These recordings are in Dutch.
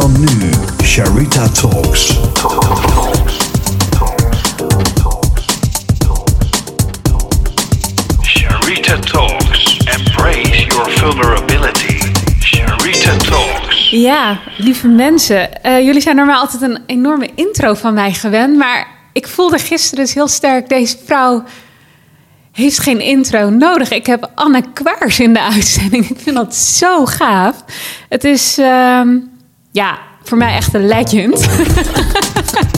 dan nu, Sharita Talks. Sharita Talks. Embrace your vulnerability. Sharita Talks. Ja, lieve mensen. eh, jullie zijn normaal altijd een enorme intro van mij gewend. Maar ik voelde gisteren dus heel sterk... deze vrouw heeft geen intro nodig. Ik heb Anne Kwaars in de uitzending. Ik vind dat zo gaaf. Het is, ehm, ja, voor mij echt een legend.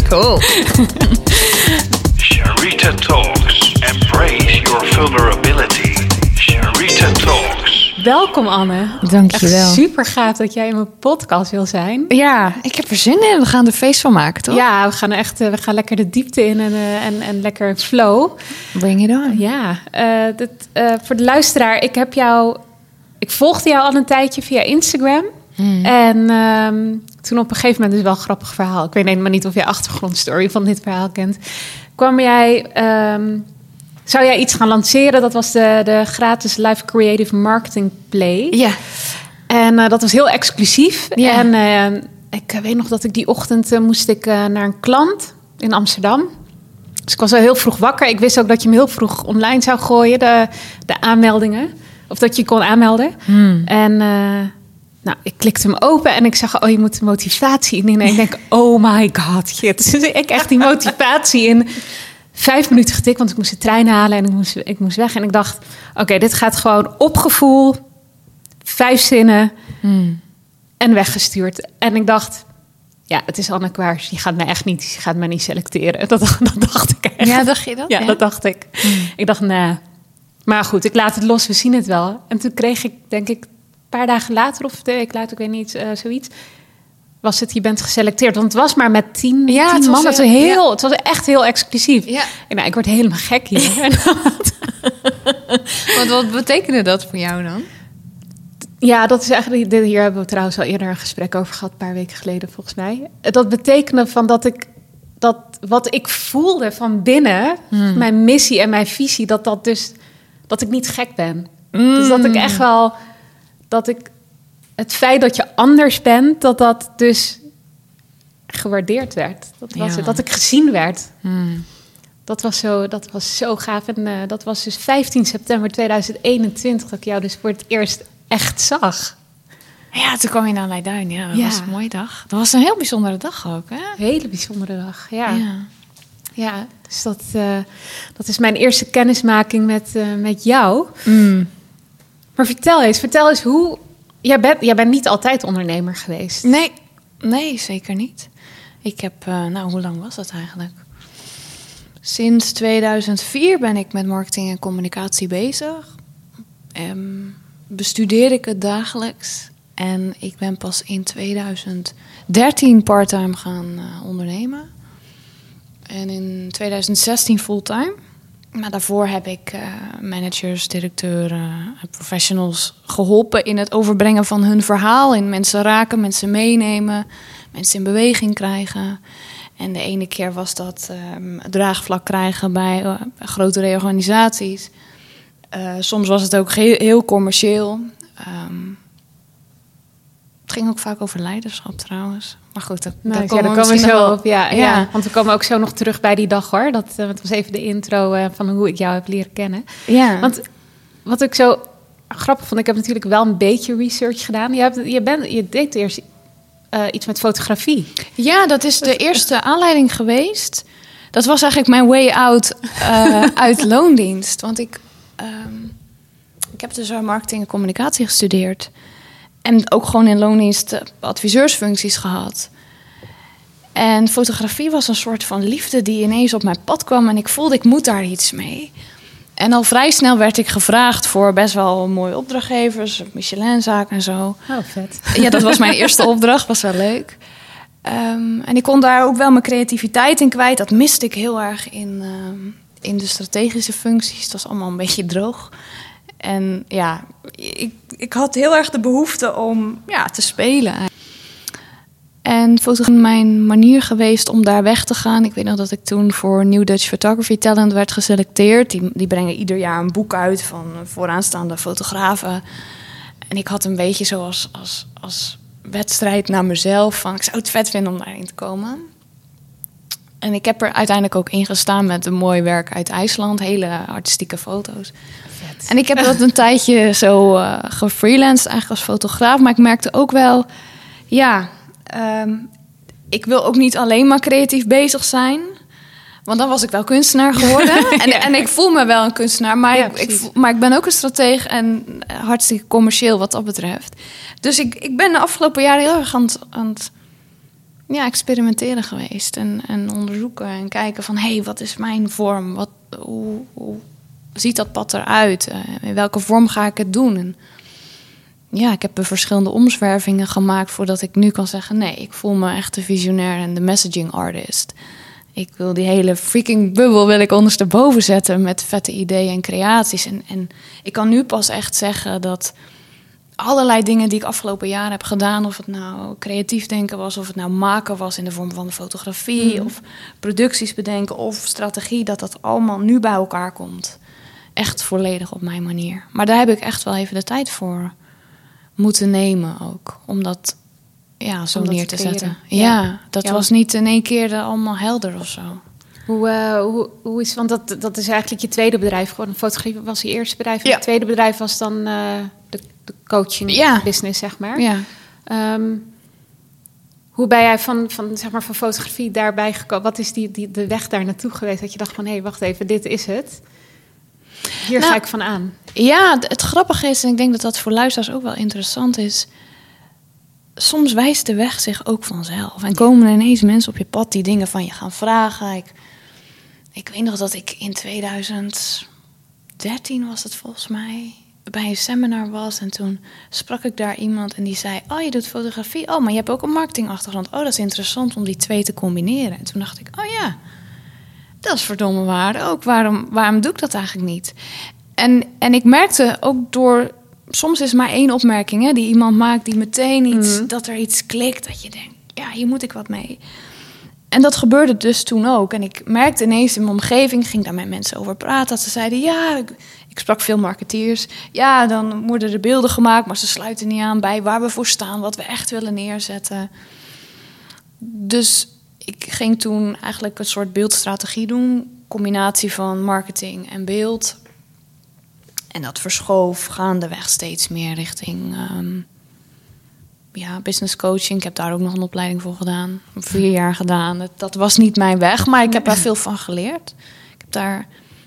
Cool. Sharita Talks. Embrace your vulnerability. Sharita Talks. Welkom Anne. Dankjewel. Echt super gaaf dat jij in mijn podcast wil zijn. Ja, ik heb er zin in. We gaan er feest van maken, toch? Ja, we gaan echt eh, we gaan lekker de diepte in en, eh, en, en lekker flow. Bring it on. Ja, eh, dit, eh, voor de luisteraar, ik heb jou. Ik volgde jou al een tijdje via Instagram. En ehm, toen op een gegeven moment, is wel een grappig verhaal. Ik weet helemaal niet of jij achtergrondstory van dit verhaal kent. Kwam jij. ehm, zou jij iets gaan lanceren? Dat was de, de gratis Live Creative Marketing Play. Ja. En eh, dat was heel exclusief. Ja. En eh, ik eh, weet nog dat ik die ochtend eh, moest ik naar een klant in Amsterdam. Dus ik was al heel vroeg wakker. Ik wist ook dat je hem heel vroeg online zou gooien, de, de aanmeldingen. Of dat je kon aanmelden. En eh, nou, ik klikte hem open en ik zag, oh, je moet de motivatie in. En ik denk, oh my god, shit. Dus ik echt die motivatie in vijf minuten getikt, want ik moest de trein halen en ik moest, ik moest weg. En ik dacht, oké, dit gaat gewoon op gevoel, vijf zinnen en weggestuurd. En ik dacht, ja, het is Anne Kwaars, die gaat mij echt niet, die gaat mij niet selecteren. Dat, dat dacht ik echt. Ja, dacht je dat? Ja, dat dacht ik. Ik dacht, nee. Maar goed, ik laat het los, we zien het wel. En toen kreeg ik, denk ik, paar dagen later, of de week later, ik weet niet, eh, zoiets, was het, je bent geselecteerd. Want het was maar met tien, Ja, tien het was man. Het was, heel- heel, het was echt heel exclusief. Ja. En nou, ik word helemaal gek hier. Want wat betekende dat voor jou dan? Ja, dat is eigenlijk. dit- Hier hebben we trouwens al eerder een gesprek over gehad, een paar weken geleden volgens mij. Dat betekende van dat ik dat wat ik voelde van binnen, mijn missie en mijn visie, dat dat dus dat ik niet gek ben. Dus dat ik echt wel dat ik het feit dat je anders bent, dat dat dus gewaardeerd werd. Dat was Ja. het, dat ik gezien werd. Dat was zo, dat was zo gaaf. En eh, dat was dus 15 september 2021 dat ik jou dus voor het eerst echt zag. Ja, toen kwam je naar Leiduin. Ja, dat Ja. was een mooie dag. Dat was een heel bijzondere dag ook, hè? Een hele bijzondere dag. Ja, ja. Ja. dus dat, eh, dat is mijn eerste kennismaking met, eh, met jou. Maar vertel eens, vertel eens hoe. Jij bent, jij bent niet altijd ondernemer geweest. Nee, nee, zeker niet. Ik heb, eh, nou, hoe lang was dat eigenlijk? Sinds 2004 ben ik met marketing en communicatie bezig. Ehm, bestudeer ik het dagelijks. En ik ben pas in 2013 parttime gaan eh, ondernemen. En in 2016 fulltime. Maar daarvoor heb ik eh, managers, directeuren, en professionals geholpen in het overbrengen van hun verhaal. In mensen raken, mensen meenemen, mensen in beweging krijgen. En de ene keer was dat ehm, draagvlak krijgen bij eh, grotere organisaties. Eh, soms was het ook heel commercieel. Ehm, het ging ook vaak over leiderschap trouwens. Maar goed, dat, Nou, daar ja, komen daar we komen we misschien zo op. Ja, ja. Ja. want we komen ook zo nog terug bij die dag hoor. Dat, het was even de intro eh, van hoe ik jou heb leren kennen. Ja. Want wat ik zo grappig vond, ik heb natuurlijk wel een beetje research gedaan. Je, hebt, je, bent, je deed eerst eh, iets met fotografie. Ja, dat is de eerste aanleiding geweest. Dat was eigenlijk mijn way out uit loondienst. Want ik, ehm, ik heb dus marketing en communicatie gestudeerd. En ook gewoon in loondienst eh, adviseursfuncties gehad. En fotografie was een soort van liefde die ineens op mijn pad kwam. En ik voelde, ik moet daar iets mee. En al vrij snel werd ik gevraagd voor best wel mooie opdrachtgevers. Michelinzaak en zo. Oh, vet. Ja, dat was mijn eerste opdracht, was wel leuk. Ehm, en ik kon daar ook wel mijn creativiteit in kwijt. Dat miste ik heel erg in, ehm, in de strategische functies. Het was allemaal een beetje droog. En ja, ik, ik had heel erg de behoefte om ja, te spelen. En fotografie mijn manier geweest om daar weg te gaan. Ik weet nog dat ik toen voor New Dutch Photography Talent werd geselecteerd. Die, die brengen ieder jaar een boek uit van vooraanstaande fotografen. En ik had een beetje zoals als, als wedstrijd naar mezelf. Van, ik zou het vet vinden om daarin te komen. En ik heb er uiteindelijk ook in gestaan met een mooi werk uit IJsland. Hele artistieke foto's. En ik heb dat een tijdje zo eh gefreelanced eigenlijk als fotograaf. Maar ik merkte ook wel, ja, ehm, ik wil ook niet alleen maar creatief bezig zijn. Want dan was ik wel kunstenaar geworden. en, en ik voel me wel een kunstenaar. Maar, Ja, ik, maar ik ben ook een strateeg en hartstikke commercieel wat dat betreft. Dus ik, ik ben de afgelopen jaren heel erg aan het, aan het ja, experimenteren geweest. En, en onderzoeken en kijken van... hé, hey, wat is mijn vorm? Wat, hoe, hoe ziet dat pad eruit? Eh, in welke vorm ga ik het doen? En ja, ik heb er verschillende omzwervingen gemaakt... voordat ik nu kan zeggen... nee, ik voel me echt de visionair en de messaging artist. Ik wil die hele freaking bubbel wil ik ondersteboven zetten... met vette ideeën en creaties. En, en ik kan nu pas echt zeggen dat allerlei dingen die ik afgelopen jaren heb gedaan, of het nou creatief denken was, of het nou maken was in de vorm van fotografie, of producties bedenken, of strategie, dat dat allemaal nu bij elkaar komt. Echt volledig op mijn manier. Maar daar heb ik echt wel even de tijd voor moeten nemen ook, om dat ja, zo dat neer te zetten. Ja. Ja, dat Ja, was niet in één keer er allemaal helder of zo. Hoe, eh, hoe, hoe is, want dat, dat is eigenlijk je tweede bedrijf geworden. Fotografie was je eerste bedrijf. En Ja. het tweede bedrijf was dan eh, de, de coaching Ja. business, zeg maar. Ja. Ehm, hoe ben jij van, van, zeg maar, van fotografie daarbij gekomen? Wat is die, die, de weg daar naartoe geweest? Dat je dacht van, hé, wacht even, dit is het. Hier Nou, ga ik van aan. Ja, het grappige is, en ik denk dat dat voor luisteraars ook wel interessant is. Soms wijst de weg zich ook vanzelf. En komen er ineens mensen op je pad die dingen van je gaan vragen. Ik, ik weet nog dat ik in 2013 was het volgens mij bij een seminar was. En toen sprak ik daar iemand en die zei: Oh, je doet fotografie. Oh, maar je hebt ook een marketingachtergrond. Oh, dat is interessant om die twee te combineren. En toen dacht ik: Oh ja, dat is verdomme waar ook. Waarom, waarom doe ik dat eigenlijk niet? En, en ik merkte ook door. Soms is maar één opmerking hè, die iemand maakt, die meteen iets. dat er iets klikt. Dat je denkt: ja, hier moet ik wat mee. En dat gebeurde dus toen ook. En ik merkte ineens in mijn omgeving, ging daar met mensen over praten. Dat ze zeiden: ja, ik, ik sprak veel marketeers. Ja, dan worden er beelden gemaakt, maar ze sluiten niet aan bij waar we voor staan, wat we echt willen neerzetten. Dus ik ging toen eigenlijk een soort beeldstrategie doen. Combinatie van marketing en beeld. En dat verschoof gaandeweg steeds meer richting ehm, ja, business coaching. Ik heb daar ook nog een opleiding voor gedaan. Vier jaar gedaan. Dat, was niet mijn weg, maar ik heb daar veel van geleerd. Ik heb daar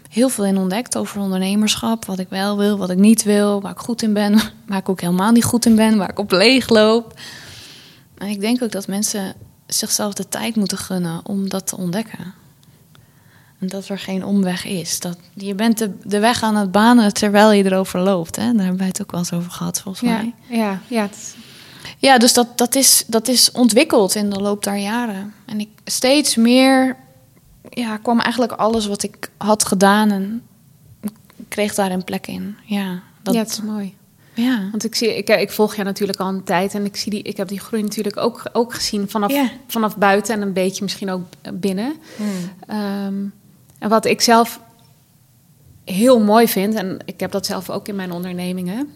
heel veel in ontdekt over ondernemerschap. Wat ik wel wil, wat ik niet wil. Waar ik goed in ben, waar ik ook helemaal niet goed in ben. Waar ik op leeg loop. En ik denk ook dat mensen zichzelf de tijd moeten gunnen om dat te ontdekken. En dat er geen omweg is. Dat, je bent de, de weg aan het banen terwijl je erover loopt. Hè? Daar hebben wij het ook wel eens over gehad, volgens Ja, mij. ja, ja, Ja, dus dat, dat, is, dat is ontwikkeld in de loop der jaren. En ik steeds meer ja, kwam eigenlijk alles wat ik had gedaan en kreeg daar een plek in. Ja, dat, ja, het is mooi. Ja. Want ik, zie, ik, ik volg jou natuurlijk al een tijd en ik, zie die, ik heb die groei natuurlijk ook, ook gezien vanaf, vanaf buiten en een beetje misschien ook binnen. Ehm, en wat ik zelf heel mooi vind, en ik heb dat zelf ook in mijn ondernemingen,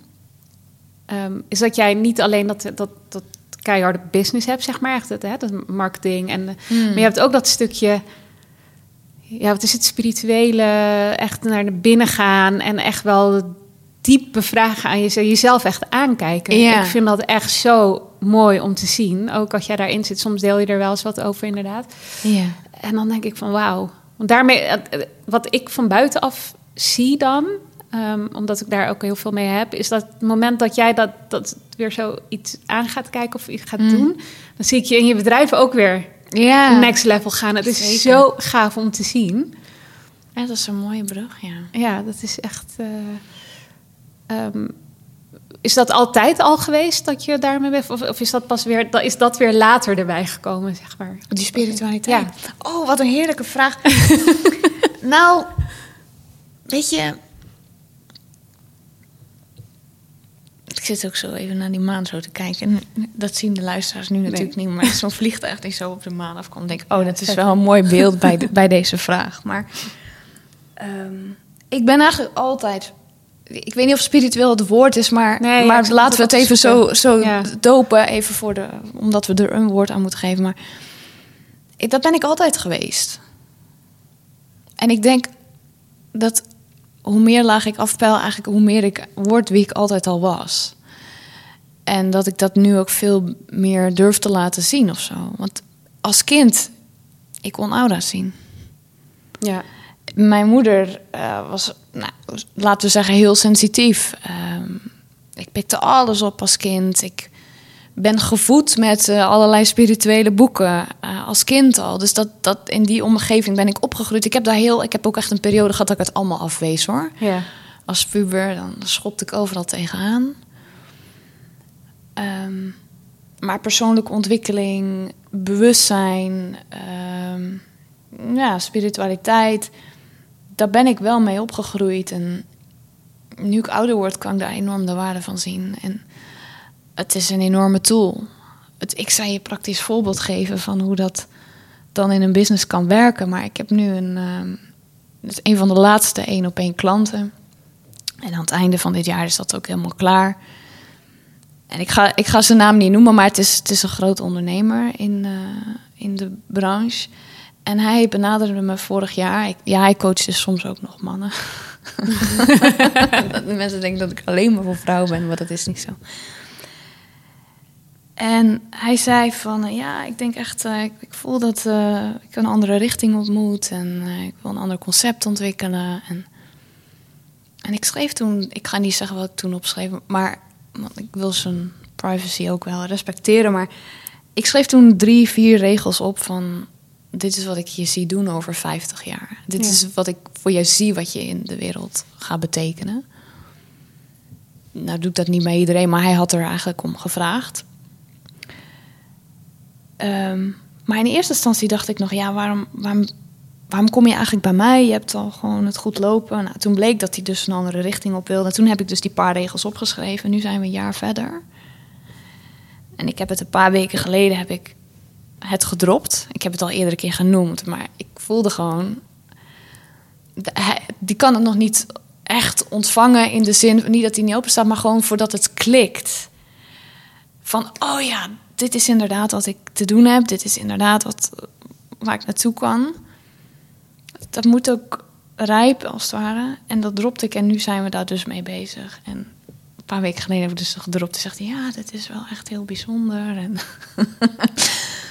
ehm, is dat jij niet alleen dat, dat, dat keiharde business hebt, zeg maar, echt het, hè, dat marketing, en, maar je hebt ook dat stukje ja, wat is het spirituele, echt naar binnen gaan en echt wel diep bevragen aan jezelf, jezelf echt aankijken. Ja. Ik vind dat echt zo mooi om te zien. Ook als jij daarin zit, soms deel je er wel eens wat over inderdaad. ja. En dan denk ik van wauw. Want daarmee, eh, wat ik van buitenaf zie dan, ehm, omdat ik daar ook heel veel mee heb, is dat het moment dat jij dat, dat weer zo iets aan gaat kijken of iets gaat doen, dan zie ik je in je bedrijf ook weer Ja. next level gaan. Het is Zeker. zo gaaf om te zien. ja, dat is een mooie brug, ja. Ja, dat is echt. eh, ehm, is dat altijd al geweest dat je daarmee bent? Of, of is dat pas weer, is dat weer later erbij gekomen, zeg maar? Die spiritualiteit. Ja. Oh, wat een heerlijke vraag. nou, weet je... Ik zit ook zo even naar die maan zo te kijken. En dat zien de luisteraars nu natuurlijk niet. Maar zo'n vliegtuig die zo op de maan afkomt. denk ik, oh, dat is wel een mooi beeld bij, de- bij deze vraag. Maar ehm, ik ben eigenlijk altijd ik weet niet of spiritueel het woord is, maar, Nee, maar laten we het even zo, zo Ja. dopen, even voor de, omdat we er een woord aan moeten geven. Maar ik, dat ben ik altijd geweest. En ik denk dat hoe meer laag ik afpeil, eigenlijk hoe meer ik word wie ik altijd al was. En dat ik dat nu ook veel meer durf te laten zien of zo. Want als kind, ik kon aura's zien. Ja. Mijn moeder eh, was, nou, laten we zeggen, heel sensitief. Ehm, ik pikte alles op als kind. Ik ben gevoed met eh, allerlei spirituele boeken eh, als kind al. Dus dat, dat, in die omgeving ben ik opgegroeid. Ik heb daar heel, ik heb ook echt een periode gehad dat ik het allemaal afwees hoor. Ja. Als puber, dan schopte ik overal tegenaan. Ehm, maar persoonlijke ontwikkeling, bewustzijn, ehm, ja, spiritualiteit, daar ben ik wel mee opgegroeid. En nu ik ouder word, kan ik daar enorm de waarde van zien. En het is een enorme tool. Het, ik zou je praktisch voorbeeld geven van hoe dat dan in een business kan werken. Maar ik heb nu een, ehm, een van de laatste één op één klanten. En aan het einde van dit jaar is dat ook helemaal klaar. En ik ga, ik ga zijn naam niet noemen, maar het is, het is een groot ondernemer in, eh, in de branche. En hij benaderde me vorig jaar. Ik, ja, hij coacht dus soms ook nog mannen. de mensen denken dat ik alleen maar voor vrouwen ben, maar dat is niet zo. En hij zei van, eh, ja, ik denk echt, eh, ik, ik voel dat eh, ik een andere richting op moet. En ik wil een ander concept ontwikkelen. En, en ik schreef toen, ik ga niet zeggen wat ik toen opschreef, maar want ik wil zijn privacy ook wel respecteren. Maar ik schreef toen drie, vier regels op van, dit is wat ik je zie doen over 50 jaar. Dit Ja. is wat ik voor jou zie wat je in de wereld gaat betekenen. Nou doe ik dat niet bij iedereen, maar hij had er eigenlijk om gevraagd. Ehm, maar in eerste instantie dacht ik nog, ja, waarom, waarom, waarom kom je eigenlijk bij mij? Je hebt al gewoon het goed lopen. Nou, toen bleek dat hij dus een andere richting op wilde. Toen heb ik dus die paar regels opgeschreven. Nu zijn we een jaar verder. En ik heb het een paar weken geleden heb ik het gedropt. Ik heb het al eerder een keer genoemd, maar ik voelde gewoon... Die kan het nog niet echt ontvangen in de zin... Niet dat hij niet open staat, maar gewoon voordat het klikt van, oh ja, dit is inderdaad wat ik te doen heb. Dit is inderdaad wat, waar ik naartoe kan. Dat moet ook rijpen, als het ware. En dat dropte ik en nu zijn we daar dus mee bezig. En een paar weken geleden heb ik dus gedropt. En zegt ja, dit is wel echt heel bijzonder. En,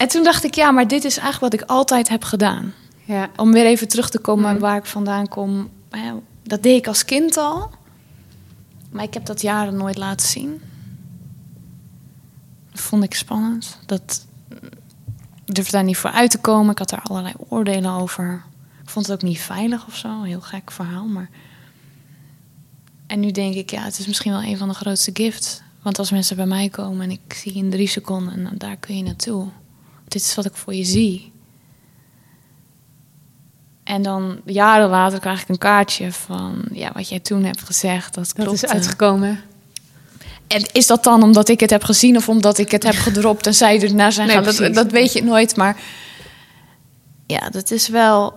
en toen dacht ik, ja, maar dit is eigenlijk wat ik altijd heb gedaan. Ja. Om weer even terug te komen waar ik vandaan kom. Dat deed ik als kind al. Maar ik heb dat jaren nooit laten zien. Dat vond ik spannend. Dat ik durfde daar niet voor uit te komen. Ik had daar allerlei oordelen over. Ik vond het ook niet veilig of zo. Een heel gek verhaal. Maar... En nu denk ik, ja, het is misschien wel een van de grootste gifts. Want als mensen bij mij komen en ik zie in drie seconden... en daar kun je naartoe. Dit is wat ik voor je zie. En dan jaren later krijg ik een kaartje van... ja, wat jij toen hebt gezegd, dat, Dat is uitgekomen. En is dat dan omdat ik het heb gezien of omdat ik het heb gedropt en zij ernaar zijn Nee, gaan? Dat, dat weet je nooit, maar ja, dat is wel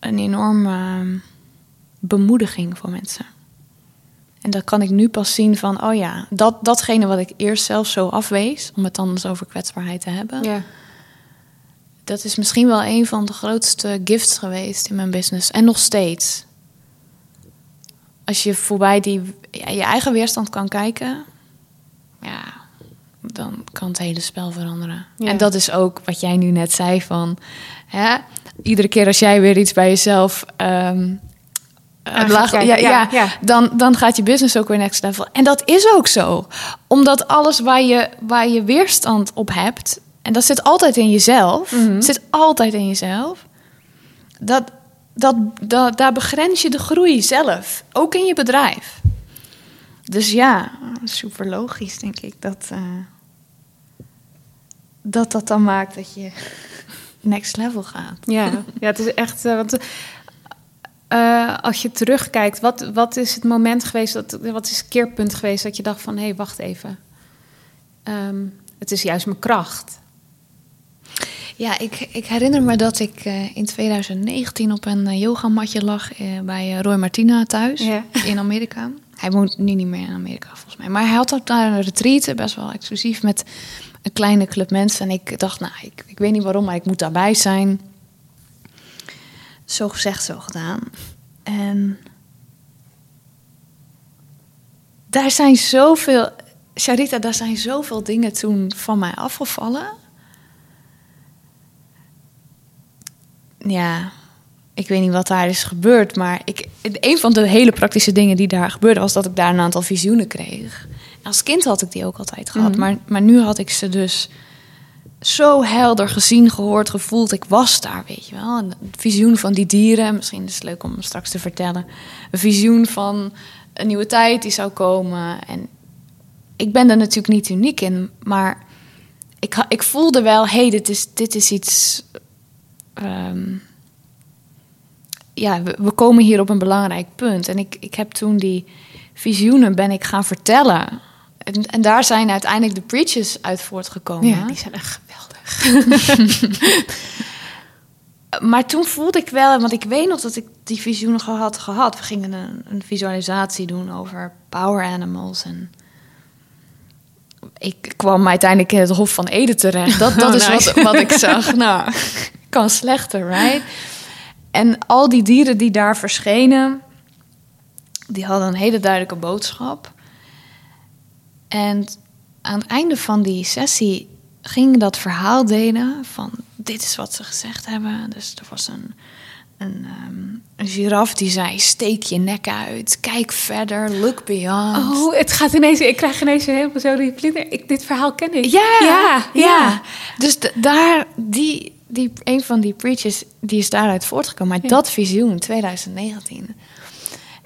een enorme ehm, bemoediging voor mensen. En dat kan ik nu pas zien van, oh ja, dat, datgene wat ik eerst zelf zo afwees, om het dan eens over kwetsbaarheid te hebben, Ja. dat is misschien wel een van de grootste gifts geweest in mijn business. En nog steeds. Als je voorbij die, ja, je eigen weerstand kan kijken, ja, dan kan het hele spel veranderen. Ja. En dat is ook wat jij nu net zei van, hè, iedere keer als jij weer iets bij jezelf ehm, eh, laag- kijken, ja, ja, ja, ja. Dan, dan gaat je business ook weer next level. En dat is ook zo. Omdat alles waar je, waar je weerstand op hebt... en dat zit altijd in jezelf... Mhm. zit altijd in jezelf... Dat, dat, dat, daar begrens je de groei zelf. Ook in je bedrijf. Dus ja, super logisch denk ik... dat eh, dat, dat dan maakt dat je next level gaat. Ja, ja het is echt. eh, want, eh, als je terugkijkt, wat, wat is het moment geweest, dat, wat is het keerpunt geweest dat je dacht van hé, hey, wacht even. Ehm, het is juist mijn kracht. Ja, ik, ik herinner me dat ik eh, in 2019 op een uh, yogamatje lag bij Roy Martina thuis Ja. in Amerika. Hij woont nu niet meer in Amerika volgens mij. Maar hij had ook daar een retreat, best wel exclusief, met een kleine club mensen. En ik dacht, nou, ik, ik weet niet waarom, maar ik moet daarbij zijn. Zo gezegd, zo gedaan. En daar zijn zoveel, Charita, daar zijn zoveel dingen toen van mij afgevallen. Ja, ik weet niet wat daar is gebeurd, maar ik, een van de hele praktische dingen die daar gebeurde was dat ik daar een aantal visioenen kreeg. Als kind had ik die ook altijd gehad, maar, maar nu had ik ze dus zo helder gezien, gehoord, gevoeld. Ik was daar, weet je wel. Een visioen van die dieren, misschien is het leuk om straks te vertellen. Een visioen van een nieuwe tijd die zou komen. En ik ben er natuurlijk niet uniek in, maar ik, ik voelde wel, hé, hey, dit, is, dit is iets. ehm, ja, we, komen hier op een belangrijk punt. En ik, ik heb toen die visioenen ben ik gaan vertellen. En, en daar zijn uiteindelijk de preachers uit voortgekomen. Ja, die zijn echt Maar toen voelde ik wel, want ik weet nog dat ik die visioenen had gehad. We gingen een, een visualisatie doen over power animals. En ik kwam uiteindelijk in het Hof van Ede terecht. Dat, dat Oh, is nice. wat, wat ik zag. Nou, kan slechter, right? En al die dieren die daar verschenen, die hadden een hele duidelijke boodschap. En aan het einde van die sessie ging dat verhaal delen van dit is wat ze gezegd hebben. Dus er was een, een, ehm, een giraf die zei steek je nek uit, kijk verder, look beyond. Oh, het gaat ineens... Ik krijg ineens helemaal zo die vlinder. Ik, dit verhaal ken ik. Ja, ja. ja. Dus daar, die, die, een van die preachers, die is daaruit voortgekomen. Maar Ja. dat visioen, 2019.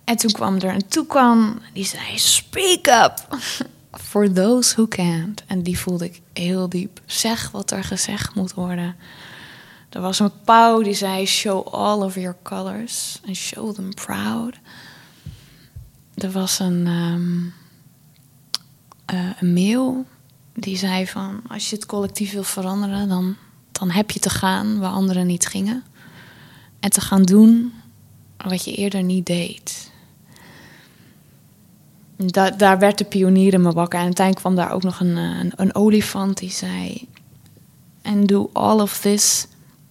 En toen kwam er een toekwam, die zei, speak up. For those who can't. En die voelde ik heel diep. Zeg wat er gezegd moet worden. Er was een pauw die zei, show all of your colors. And show them proud. Er was een... ehm, eh, een mail die zei van als je het collectief wil veranderen, dan, dan heb je te gaan waar anderen niet gingen. En te gaan doen wat je eerder niet deed. Da daar werd de pionier in me wakker. En uiteindelijk kwam daar ook nog een, eh, een, een olifant die zei... And do all of this...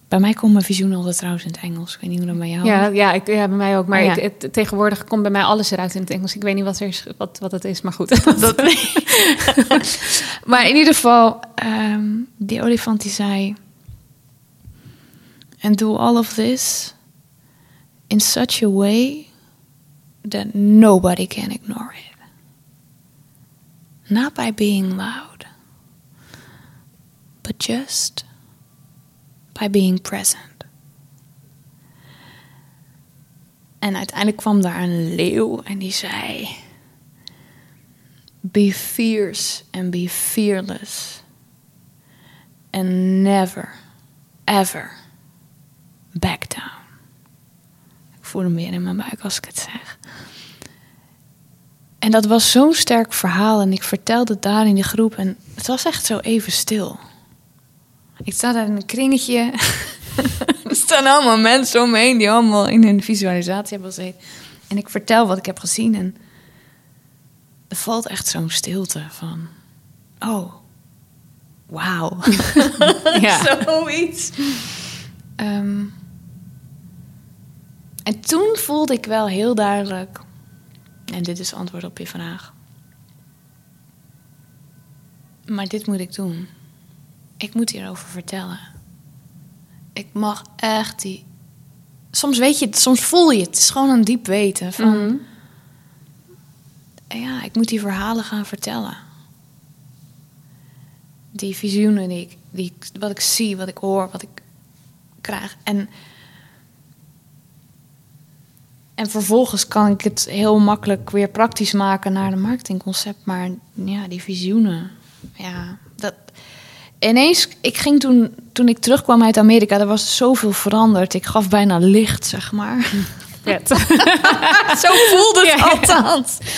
Bij mij komt mijn visioen altijd trouwens in het Engels. Ik weet niet hoe dat bij jou Ja, ja, ik, ja, bij mij ook. Maar Oh, ja. ik, het, tegenwoordig komt bij mij alles eruit in het Engels. Ik weet niet wat, er is, wat, wat het is, maar goed. Dat, maar in ieder geval, ehm, die olifant die zei... And do all of this in such a way that nobody can ignore it. Not by being loud, but just by being present. En uiteindelijk kwam daar een leeuw en die zei... Be fierce and be fearless. And never, ever back down. Ik voel hem weer in mijn buik als ik het zeg. En dat was zo'n sterk verhaal. En ik vertelde het daar in die groep. En het was echt zo even stil. Ik sta daar in een kringetje. er staan allemaal mensen om me heen die allemaal in hun visualisatie hebben gezeten. En ik vertel wat ik heb gezien. En er valt echt zo'n stilte van... Oh, wauw. Ja. Zoiets. Ehm, en toen voelde ik wel heel duidelijk... En dit is het antwoord op je vraag. Maar dit moet ik doen. Ik moet hierover vertellen. Ik mag echt die... Soms weet je het, soms voel je het. Het is gewoon een diep weten van... Mhm. Ja, ik moet die verhalen gaan vertellen. Die visioenen die ik, die wat ik zie, wat ik hoor, wat ik krijg. En, en vervolgens kan ik het heel makkelijk weer praktisch maken naar de marketingconcept. Maar ja, die visioenen, ja, dat... Ineens, ik ging toen, toen ik terugkwam uit Amerika, er was zoveel veranderd. Ik gaf bijna licht, zeg maar. Vet. Zo voelde het Ja. althans.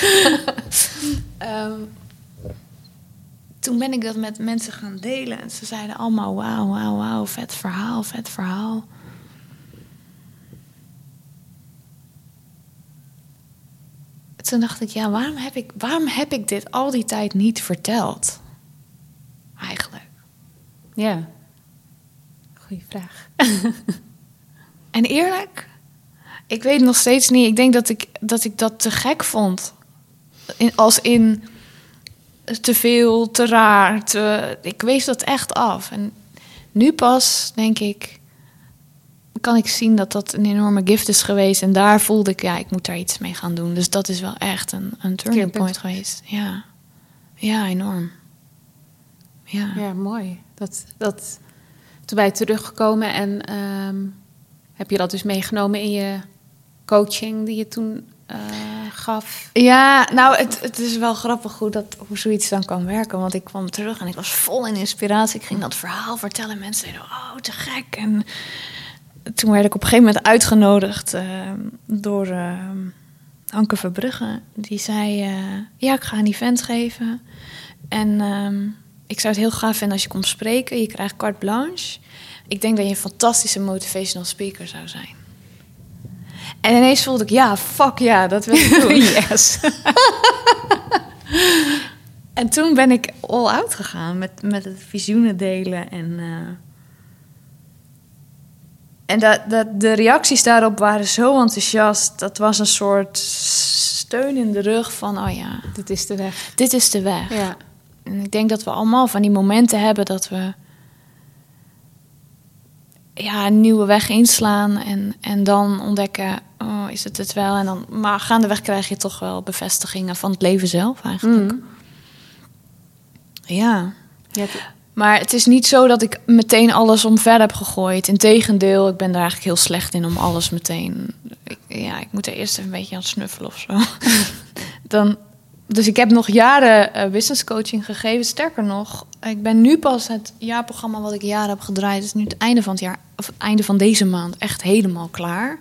Ehm, toen ben ik dat met mensen gaan delen. En ze zeiden allemaal, wauw, wauw, wauw, vet verhaal, vet verhaal. Toen dacht ik, ja, waarom heb ik, waarom heb ik dit al die tijd niet verteld? Eigenlijk. Ja. Goeie vraag. En eerlijk, ik weet nog steeds niet. Ik denk dat ik dat, ik dat te gek vond. In, als in te veel, te raar. Te, ik wees dat echt af. En nu pas, denk ik, kan ik zien dat dat een enorme gift is geweest. En daar voelde ik, ja, ik moet daar iets mee gaan doen. Dus dat is wel echt een, een turning point geweest. Ja, ja enorm. Ja. Ja, mooi. Dat, dat, toen je teruggekomen en ehm, heb je dat dus meegenomen in je coaching die je toen eh, gaf? Ja, nou, het, het is wel grappig hoe, dat, hoe zoiets dan kan werken. Want ik kwam terug en ik was vol in inspiratie. Ik ging dat verhaal vertellen. Mensen zeiden, oh, te gek. En toen werd ik op een gegeven moment uitgenodigd eh, door eh, Anke Verbrugge. Die zei, eh, ja, ik ga een event geven. En ehm, ik zou het heel gaaf vinden als je komt spreken. Je krijgt carte blanche. Ik denk dat je een fantastische motivational speaker zou zijn. En ineens voelde ik, ja, fuck ja, dat wil ik doen. yes. En toen ben ik all out gegaan met, met het visioenen delen. En, eh, en dat, dat, de reacties daarop waren zo enthousiast. Dat was een soort steun in de rug van, oh ja, Dit is de weg. dit is de weg. Ja. En ik denk dat we allemaal van die momenten hebben dat we ja, een nieuwe weg inslaan. En, en dan ontdekken, oh, is het het wel? En dan, maar gaandeweg krijg je toch wel bevestigingen van het leven zelf eigenlijk. Mm. Ja. Je hebt- Maar het is niet zo dat ik meteen alles omver heb gegooid. Integendeel, ik ben daar eigenlijk heel slecht in om alles meteen... Ja, ik moet er eerst een beetje aan snuffelen of zo. Dan, dus ik heb nog jaren eh, business coaching gegeven. Sterker nog, ik ben nu pas het jaarprogramma wat ik jaren heb gedraaid... is nu het einde van het jaar, of het einde van deze maand echt helemaal klaar.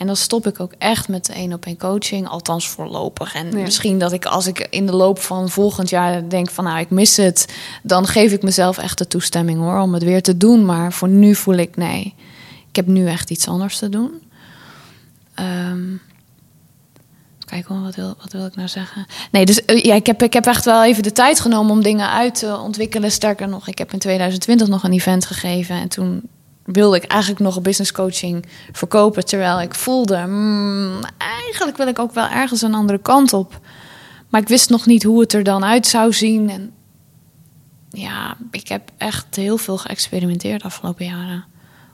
En dan stop ik ook echt met de één op één coaching, althans voorlopig. En Ja. misschien dat ik als ik in de loop van volgend jaar denk van nou ik mis het, dan geef ik mezelf echt de toestemming hoor om het weer te doen. Maar voor nu voel ik nee, ik heb nu echt iets anders te doen. Ehm Kijk, hoor, wat wil, wat wil ik nou zeggen? Nee, dus eh, ja, ik heb, ik heb echt wel even de tijd genomen om dingen uit te ontwikkelen. Sterker nog, ik heb in 2020 nog een event gegeven. En toen wilde ik eigenlijk nog een business coaching verkopen. Terwijl ik voelde, mm, eigenlijk wil ik ook wel ergens een andere kant op. Maar ik wist nog niet hoe het er dan uit zou zien. En ja, ik heb echt heel veel geëxperimenteerd de afgelopen jaren.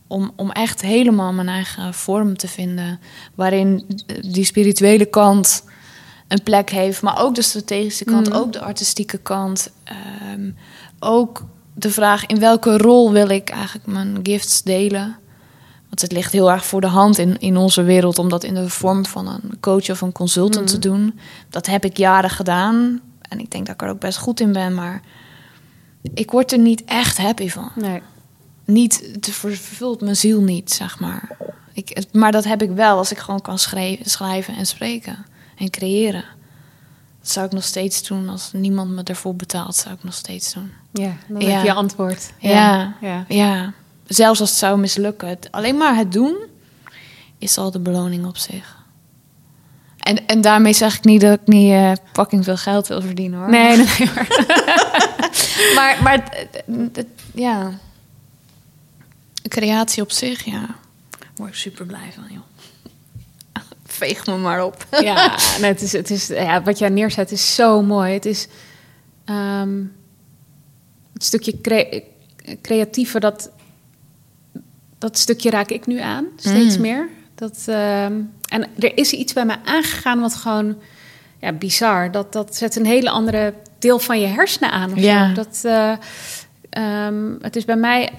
Om, om echt helemaal mijn eigen vorm te vinden. Waarin die spirituele kant een plek heeft. Maar ook de strategische kant, Mhm. ook de artistieke kant. Ehm, ook de vraag in welke rol wil ik eigenlijk mijn gifts delen. Want het ligt heel erg voor de hand in, in onze wereld om dat in de vorm van een coach of een consultant te doen. Dat heb ik jaren gedaan. En ik denk dat ik er ook best goed in ben. Maar ik word er niet echt happy van Nee. niet, het ver- vervult mijn ziel niet, zeg maar. Ik, maar dat heb ik wel als ik gewoon kan schrijven, schrijven en spreken en creëren. Dat zou ik nog steeds doen. Als niemand me ervoor betaalt, zou ik nog steeds doen. Ja, dan Ja. heb je antwoord. Ja. ja. Ja, zelfs als het zou mislukken. Het, alleen maar het doen is al de beloning op zich. En, en daarmee zeg ik niet dat ik niet eh fucking veel geld wil verdienen hoor. Nee, nee, hoor. maar, maar het- het- het- ja. Creatie op zich, ja. Word ik super blij van, joh. Veeg me maar op. Ja, nee, het is, het is, ja, wat jij neerzet is zo mooi. Het is ehm, het stukje cre- creatieve, dat, dat stukje raak ik nu aan, steeds Mm. meer. Dat, ehm, en er is iets bij mij aangegaan wat gewoon ja, bizar. Dat, dat zet een hele andere deel van je hersenen aan. Of Ja. zo. Dat, eh, ehm, het is bij mij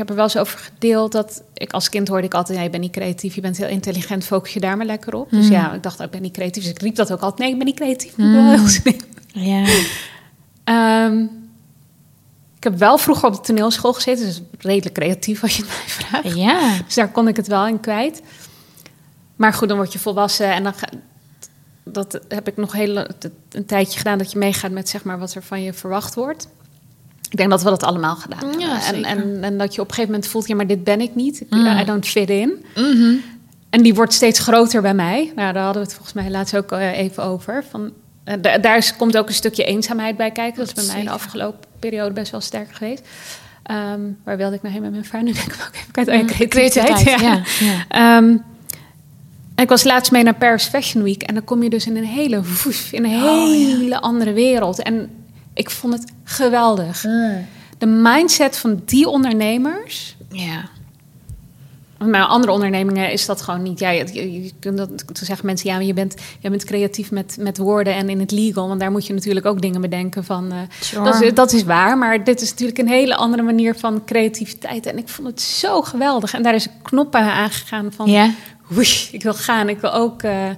heb er wel eens over gedeeld dat ik als kind hoorde ik altijd: ja, je bent niet creatief, je bent heel intelligent, focus je daar maar lekker op. Dus Mm. ja, ik dacht, oh, ik ben niet creatief. Dus ik riep dat ook altijd: nee, ik ben niet creatief. Ik slim. Ja. Ehm, ik heb wel vroeger op de toneelschool gezeten, dus redelijk creatief als je het mij vraagt. Ja. Dus daar kon ik het wel in kwijt. Maar goed, dan word je volwassen en dan ga- dat heb ik nog heel een tijdje gedaan dat je meegaat met zeg maar wat er van je verwacht wordt. Ik denk dat we dat allemaal gedaan hebben. Ja, en, en, en dat je op een gegeven moment voelt, ja, maar dit ben ik niet. Mm. I don't fit in. Mhm. En die wordt steeds groter bij mij. Nou, daar hadden we het volgens mij laatst ook eh, even over. Van, eh, da- daar is, komt ook een stukje eenzaamheid bij kijken. Dat is bij mij de afgelopen periode best wel sterk geweest. Ehm, waar wilde ik nou heen met mijn vrouw? Nu denk ik ook even kwijt. Oh ja, Mm, creativiteit. creativiteit, ja. ja, Ehm, en ik was laatst mee naar Paris Fashion Week. En dan kom je dus in een hele, woef, in een Oh, hele andere wereld. En ik vond het geweldig. De mindset van die ondernemers... Ja. Want bij andere ondernemingen is dat gewoon niet. Ja, je, je, je kunt dat, toen zeggen mensen, ja, maar je bent, je bent creatief met, met woorden en in het legal. Want daar moet je natuurlijk ook dingen bedenken van. eh, Sure. dat, is, dat is waar, maar dit is natuurlijk een hele andere manier van creativiteit. En ik vond het zo geweldig. En daar is een knop bij aangegaan van, Ja. woesh, ik wil gaan. Ik wil ook eh,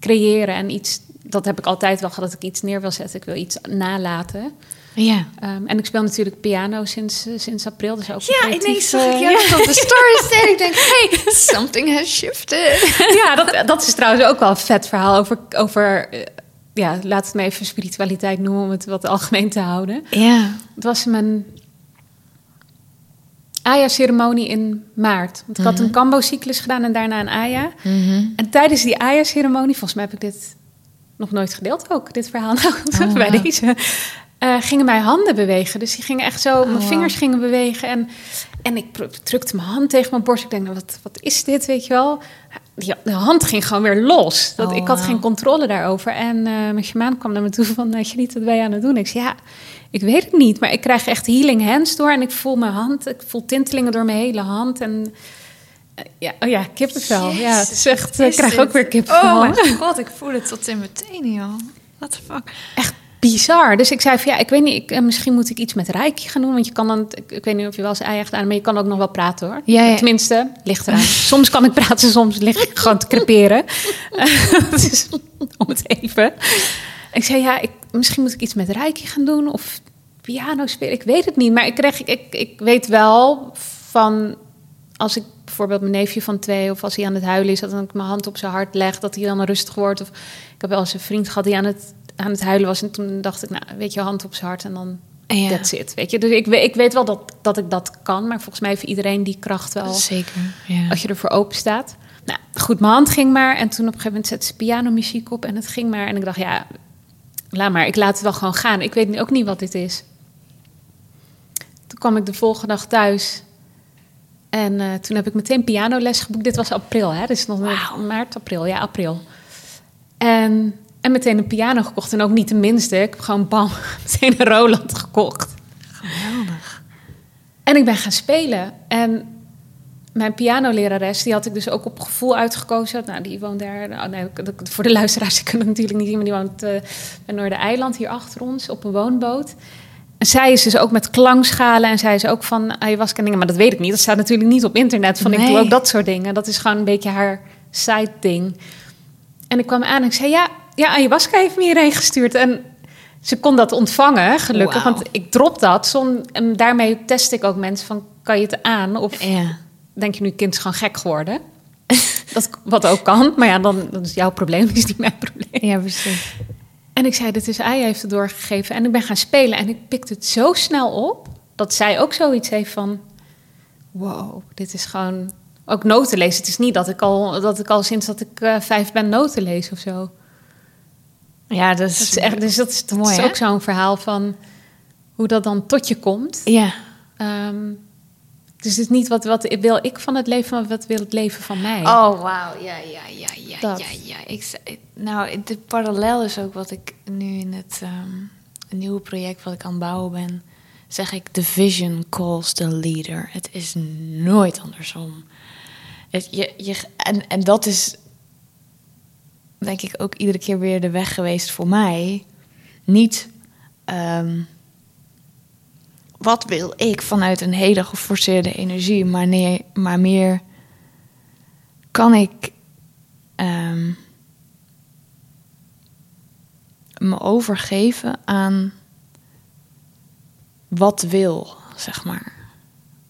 creëren en iets. Dat heb ik altijd wel gehad, dat ik iets neer wil zetten. Ik wil iets nalaten. Ja. Ehm, en ik speel natuurlijk piano sinds, eh, sinds april. Dus ook Ja, ineens zag ik jou op de story staan. Ik denk, hey, something has shifted. ja, dat, dat is trouwens ook wel een vet verhaal over, over eh, ja, laat het me even spiritualiteit noemen om het wat algemeen te houden. Ja. Het was mijn Aya-ceremonie in maart. Want ik had een Kambo-cyclus gedaan en daarna een Aya. En tijdens die Aya-ceremonie, volgens mij heb ik dit nog nooit gedeeld ook, dit verhaal nou, bij deze, eh, gingen mijn handen bewegen. Dus die gingen echt zo, mijn wauw. vingers gingen bewegen. En, en ik drukte mijn hand tegen mijn borst. Ik denk, nou, wat, wat is dit, weet je wel? Die, de hand ging gewoon weer los. Dat, Oh, ik had wauw. geen controle daarover. En eh, mijn shamaan kwam naar me toe van, uh, Janine, wat ben je aan het doen? Ik zei, ja, ik weet het niet. Maar ik krijg echt healing hands door. En ik voel mijn hand, ik voel tintelingen door mijn hele hand. En eh, ja, oh ja, kippenvel. ja, het is echt, ik krijg ook weer kippenvel. Oh mijn god, ik voel het tot in mijn tenen, joh. What the fuck? echt bizar. Dus ik zei van ja, ik weet niet, ik, eh, misschien moet ik iets met Reiki gaan doen. Want je kan dan, ik, ik weet niet of je wel eens ei gedaan, maar je kan ook nog wel praten hoor. Ja, ja. Tenminste, ligt eraan. soms kan ik praten, soms lig ik gewoon te creperen. dus, om het even. Ik zei ja, ik, misschien moet ik iets met Reiki gaan doen of piano spelen. Ik weet het niet, maar ik, kreeg, ik, ik weet wel van als ik bijvoorbeeld mijn neefje van twee of als hij aan het huilen is, dat dan ik mijn hand op zijn hart leg, dat hij dan rustig wordt. Of ik heb wel eens een vriend gehad die aan het, aan het huilen was en toen dacht ik, nou, weet je, hand op zijn hart en dan Ja. that's it. Weet je, dus ik, weet- ik weet wel dat, dat ik dat kan, maar volgens mij heeft iedereen die kracht wel Zeker, ja. als je ervoor open staat. Nou, goed, mijn hand ging maar en toen op een gegeven moment zette ze pianomuziek op en het ging maar en ik dacht, ja, laat maar, ik laat het wel gewoon gaan. Ik weet ook niet wat dit is. Toen kwam ik de volgende dag thuis en eh, toen heb ik meteen pianoles geboekt. Dit was april, hè? Dus nog maart, april. Ja, april. En, en meteen een piano gekocht. En ook niet de minste. Ik heb gewoon bam, meteen een Roland gekocht. Geweldig. En ik ben gaan spelen. En mijn pianolerares, die had ik dus ook op gevoel uitgekozen. Nou, die woont daar. Oh, nee, voor de luisteraars, die kunnen natuurlijk niet zien, maar die woont eh bij Noordereiland, hier achter ons, op een woonboot. Zij is dus ook met klankschalen en zij is ook van ayahuasca dingen. Maar dat weet ik niet. Dat staat natuurlijk niet op internet. Van ik doe ook dat soort dingen. Dat is gewoon een beetje haar side ding. En ik kwam aan en ik zei, ja, ja ayahuasca heeft me hierheen gestuurd. En ze kon dat ontvangen, gelukkig. Want ik drop dat. Zon, en daarmee test ik ook mensen van, kan je het aan? Of Ja. denk je nu, kind is gewoon gek geworden? dat, wat ook kan. Maar ja, dan, dan is jouw probleem, is niet mijn probleem. Ja, precies. En ik zei, dit is Aya heeft het doorgegeven. En ik ben gaan spelen en ik pikte het zo snel op... dat zij ook zoiets heeft van... wow, dit is gewoon... Ook noten lezen. Het is niet dat ik al, dat ik al sinds dat ik eh, vijf ben noten lees of zo. Ja, dat Dat is, is echt, dus dat is, dat Mooi, is hè? ook zo'n verhaal van hoe dat dan tot je komt. Ja. Ehm, dus het is niet wat, wat wil ik van het leven, maar wat wil het leven van mij. Oh, wauw. Ja, ja, ja, ja, Dat. ja, ja. Ik, nou, de parallel is ook wat ik nu in het ehm, nieuwe project wat ik aan het bouwen ben, zeg ik: the vision calls the leader. Het is nooit andersom. Het, je, je, en, en dat is, denk ik, ook iedere keer weer de weg geweest voor mij. Niet. ehm, wat wil ik vanuit een hele geforceerde energie, maar, nee, maar meer kan ik ehm, me overgeven aan wat wil, zeg maar.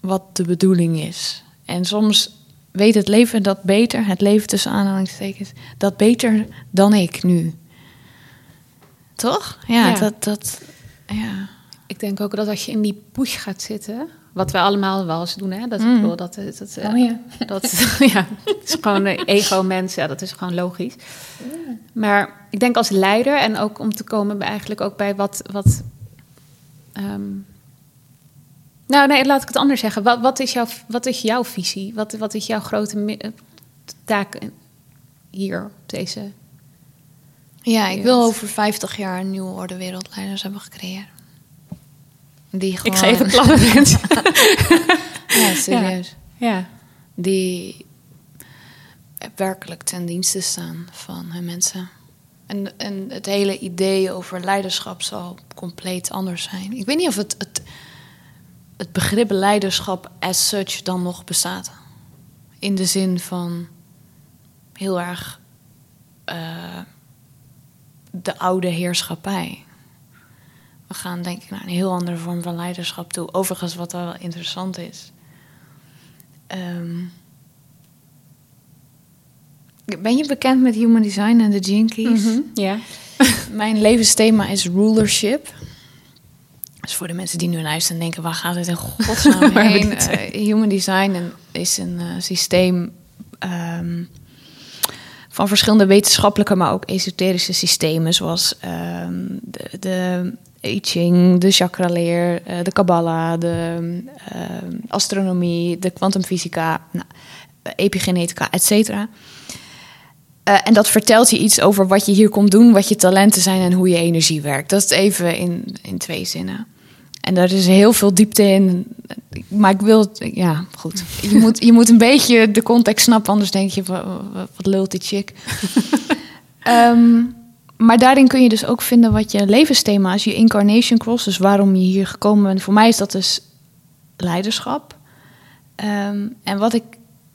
Wat de bedoeling is. En soms weet het leven dat beter, het leven tussen aanhalingstekens, dat beter dan ik nu. Toch? Ja, Ja. dat, dat, ja. Ik denk ook dat als je in die push gaat zitten, wat we allemaal wel eens doen, hè? Dat, Mm. bedoel, dat, dat, dat, Oh ja. dat ja, het is gewoon een ego-mens, ja, dat is gewoon logisch. Maar ik denk als leider en ook om te komen bij eigenlijk ook bij wat. wat ehm, nou, nee, laat ik het anders zeggen. Wat, wat, is, jouw, wat is jouw visie? Wat, wat is jouw grote eh, taak hier op deze. Ja, ik wil over 50 jaar een nieuwe orde wereldleiders hebben gecreëerd. Die gewoon... Ik ga even klappen, mensen. Ja, serieus. Ja. Die werkelijk ten dienste staan van hun mensen. En, en het hele idee over leiderschap zal compleet anders zijn. Ik weet niet of het, het, het begrip leiderschap as such dan nog bestaat. In de zin van heel erg eh, de oude heerschappij. We gaan denk ik naar een heel andere vorm van leiderschap toe. Overigens, wat wel interessant is. Ehm, ben je bekend met Human Design en de Gene Keys? Mhm, Ja. Mijn levensthema is rulership. Dus voor de mensen die nu luisteren en denken... waar gaat het in godsnaam heen? Eh, human Design is een eh, systeem... ehm, van verschillende wetenschappelijke, maar ook esoterische systemen... zoals ehm, de, de I Ching, de chakraleer, eh, de Kabbalah... de ehm, astronomie, de kwantumfysica, nou, epigenetica, et cetera... Eh, en dat vertelt je iets over wat je hier komt doen, wat je talenten zijn en hoe je energie werkt. Dat is even in, in twee zinnen. En daar is heel veel diepte in. Maar ik wil, ja, goed. Je moet, je moet een beetje de context snappen, anders denk je, wat, lult die chick. Ehm, maar daarin kun je dus ook vinden wat je levensthema is, je incarnation cross, dus waarom je hier gekomen bent. Voor mij is dat dus leiderschap. Ehm, en wat ik,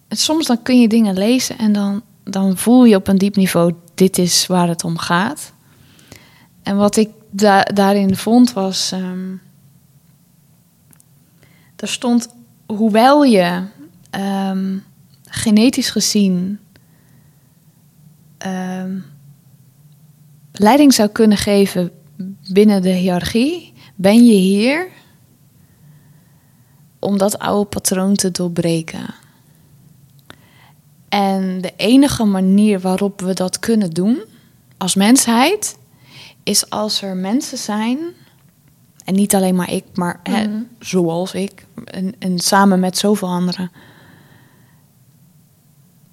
soms dan kun je dingen lezen en dan, dan voel je op een diep niveau, dit is waar het om gaat. En wat ik da- daarin vond was, ehm er stond, hoewel je ehm, genetisch gezien leiding zou kunnen geven binnen de hiërarchie, ben je hier om dat oude patroon te doorbreken. En de enige manier waarop we dat kunnen doen als mensheid is als er mensen zijn, en niet alleen maar ik, maar hè, zoals ik, en, en samen met zoveel anderen,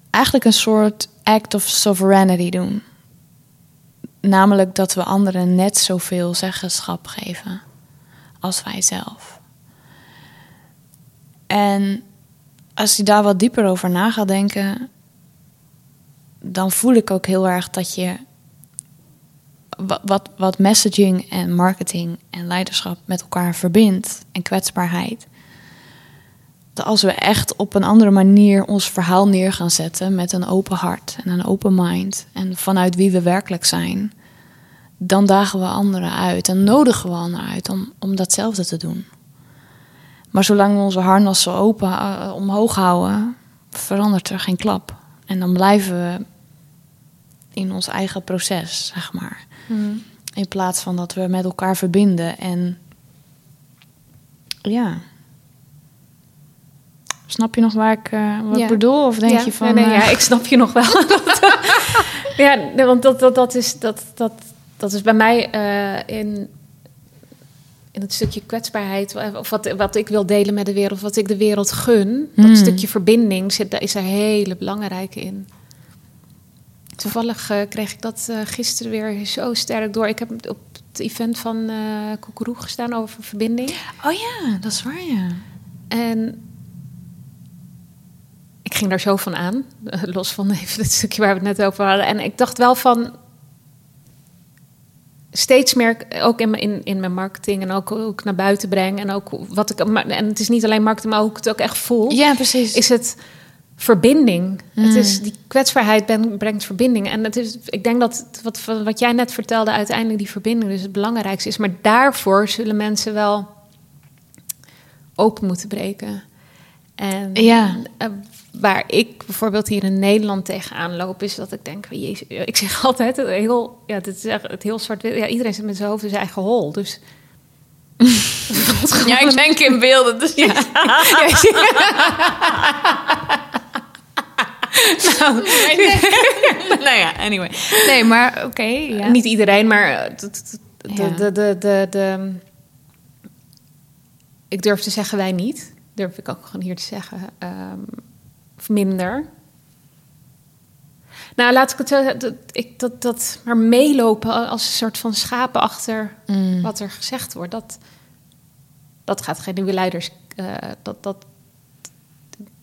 eigenlijk een soort act of sovereignty doen. Namelijk dat we anderen net zoveel zeggenschap geven als wij zelf. En als je daar wat dieper over na gaat denken, dan voel ik ook heel erg dat je wa- wat, wat messaging en marketing en leiderschap met elkaar verbindt en kwetsbaarheid. Dat als we echt op een andere manier ons verhaal neer gaan zetten met een open hart en een open mind en vanuit wie we werkelijk zijn, dan dagen we anderen uit en nodigen we anderen uit om, om datzelfde te doen. Maar zolang we onze harnassen open eh, omhoog houden, verandert er geen klap. En dan blijven we in ons eigen proces, zeg maar. In plaats van dat we met elkaar verbinden. En ja. Snap je nog waar ik eh, wat Ja. ik bedoel? Of denk ja, je van. nee, nee, eh, ja, ik snap je nog wel. ja, nee, want dat, dat, dat, is, dat, dat, dat is bij mij eh, in, in het stukje kwetsbaarheid, of wat, wat ik wil delen met de wereld, wat ik de wereld gun, dat Mm. stukje verbinding, zit, daar is er hele belangrijke in. Toevallig kreeg ik dat gisteren weer zo sterk door. Ik heb op het event van Koekeroe gestaan over verbinding. Oh ja, dat is waar, ja. En ik ging daar zo van aan, los van even het stukje waar we het net over hadden. En ik dacht wel van steeds meer, ook in, mijn- in, in mijn marketing en ook, ook naar buiten breng. En ook wat ik, en het is niet alleen marketing, maar ik het ook echt voel. Ja, precies. Is het verbinding. Het Mm. is, die kwetsbaarheid ben- brengt verbinding. En het is, ik denk dat wat, wat jij net vertelde, uiteindelijk die verbinding dus het belangrijkste is. Maar daarvoor zullen mensen wel open moeten breken. En Ja. eh, waar ik bijvoorbeeld hier in Nederland tegenaan loop, is dat ik denk, jezus, ik zeg altijd, het heel, ja, dit is echt het heel zwart Ja, iedereen zit met zijn hoofd in zijn eigen hol. Dus Ja, ik denk in beelden. Dus ja. nou, nou ja, anyway. Nee, maar oké. ja. Niet iedereen, maar eh, de, de, de, de, de- ik durf te zeggen wij niet. Durf ik ook gewoon hier te zeggen. ehm, of minder. Nou, laat ik het zo zeggen. Dat, ik, dat, dat maar meelopen als een soort van schapen achter Mm. wat er gezegd wordt. Dat, dat gaat geen nieuwe leiders. eh, dat, dat,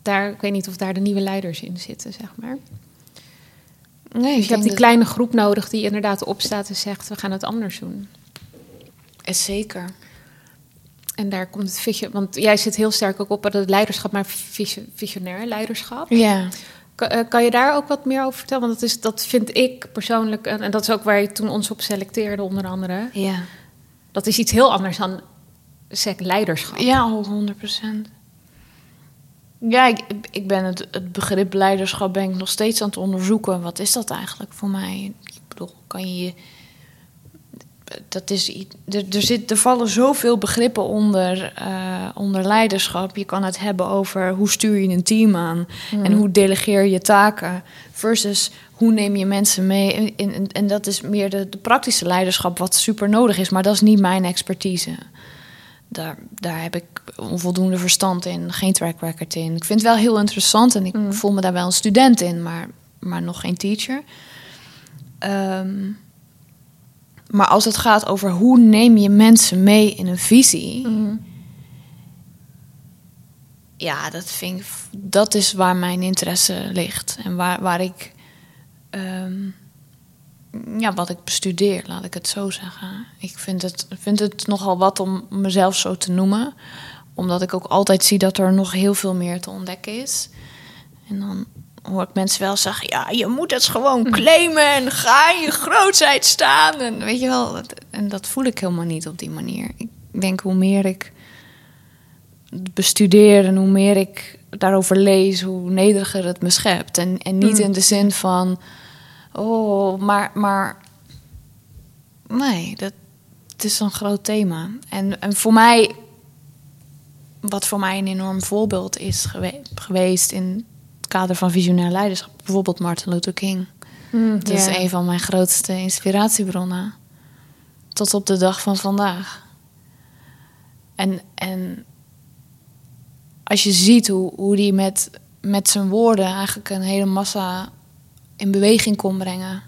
daar, ik weet niet of daar de nieuwe leiders in zitten, zeg maar. Nee, Dus ik je hebt die kleine groep nodig die inderdaad opstaat en zegt: we gaan het anders doen. dat- Zeker. En daar komt het visie. Want jij zit heel sterk ook op het leiderschap, maar visio- visionair leiderschap. Ja. Kan, eh, kan je daar ook wat meer over vertellen? Want dat, is, dat vind ik persoonlijk, en, en dat is ook waar je toen ons op selecteerde, onder andere. Ja. Dat is iets heel anders dan zeg, leiderschap. Ja, 100 procent. Ja, ik, ik ben het, het begrip leiderschap ben ik nog steeds aan het onderzoeken. Wat is dat eigenlijk voor mij? Ik bedoel, kan je... Dat is, er, er, zit, er vallen zoveel begrippen onder, eh, onder leiderschap. Je kan het hebben over hoe stuur je een team aan... en hoe delegeer je taken... versus hoe neem je mensen mee. En, en, en dat is meer de, de praktische leiderschap wat super nodig is. Maar dat is niet mijn expertise. Daar, daar heb ik onvoldoende verstand in, geen track record in. Ik vind het wel heel interessant en ik voel me daar wel een student in, maar, maar nog geen teacher. Ehm, maar als het gaat over hoe neem je mensen mee in een visie, ja, dat vind ik, dat is waar mijn interesse ligt en waar, waar ik, ehm, ja, wat ik bestudeer, laat ik het zo zeggen. Ik vind het, vind het nogal wat om mezelf zo te noemen, omdat ik ook altijd zie dat er nog heel veel meer te ontdekken is. En dan hoor ik mensen wel zeggen: ja, je moet het gewoon claimen en ga in je grootheid staan. En weet je wel, dat- en dat voel ik helemaal niet op die manier. Ik denk hoe meer ik bestudeer en hoe meer ik daarover lees, hoe nederiger het me schept. En, en niet in de zin van: oh, maar, maar nee, dat, het is een groot thema. En, en voor mij, wat voor mij een enorm voorbeeld is gewe- geweest in het kader van visionair leiderschap, bijvoorbeeld Martin Luther King. Dat is een van mijn grootste inspiratiebronnen. Tot op de dag van vandaag. En, en als je ziet hoe, hoe die met, met zijn woorden eigenlijk een hele massa in beweging kon brengen.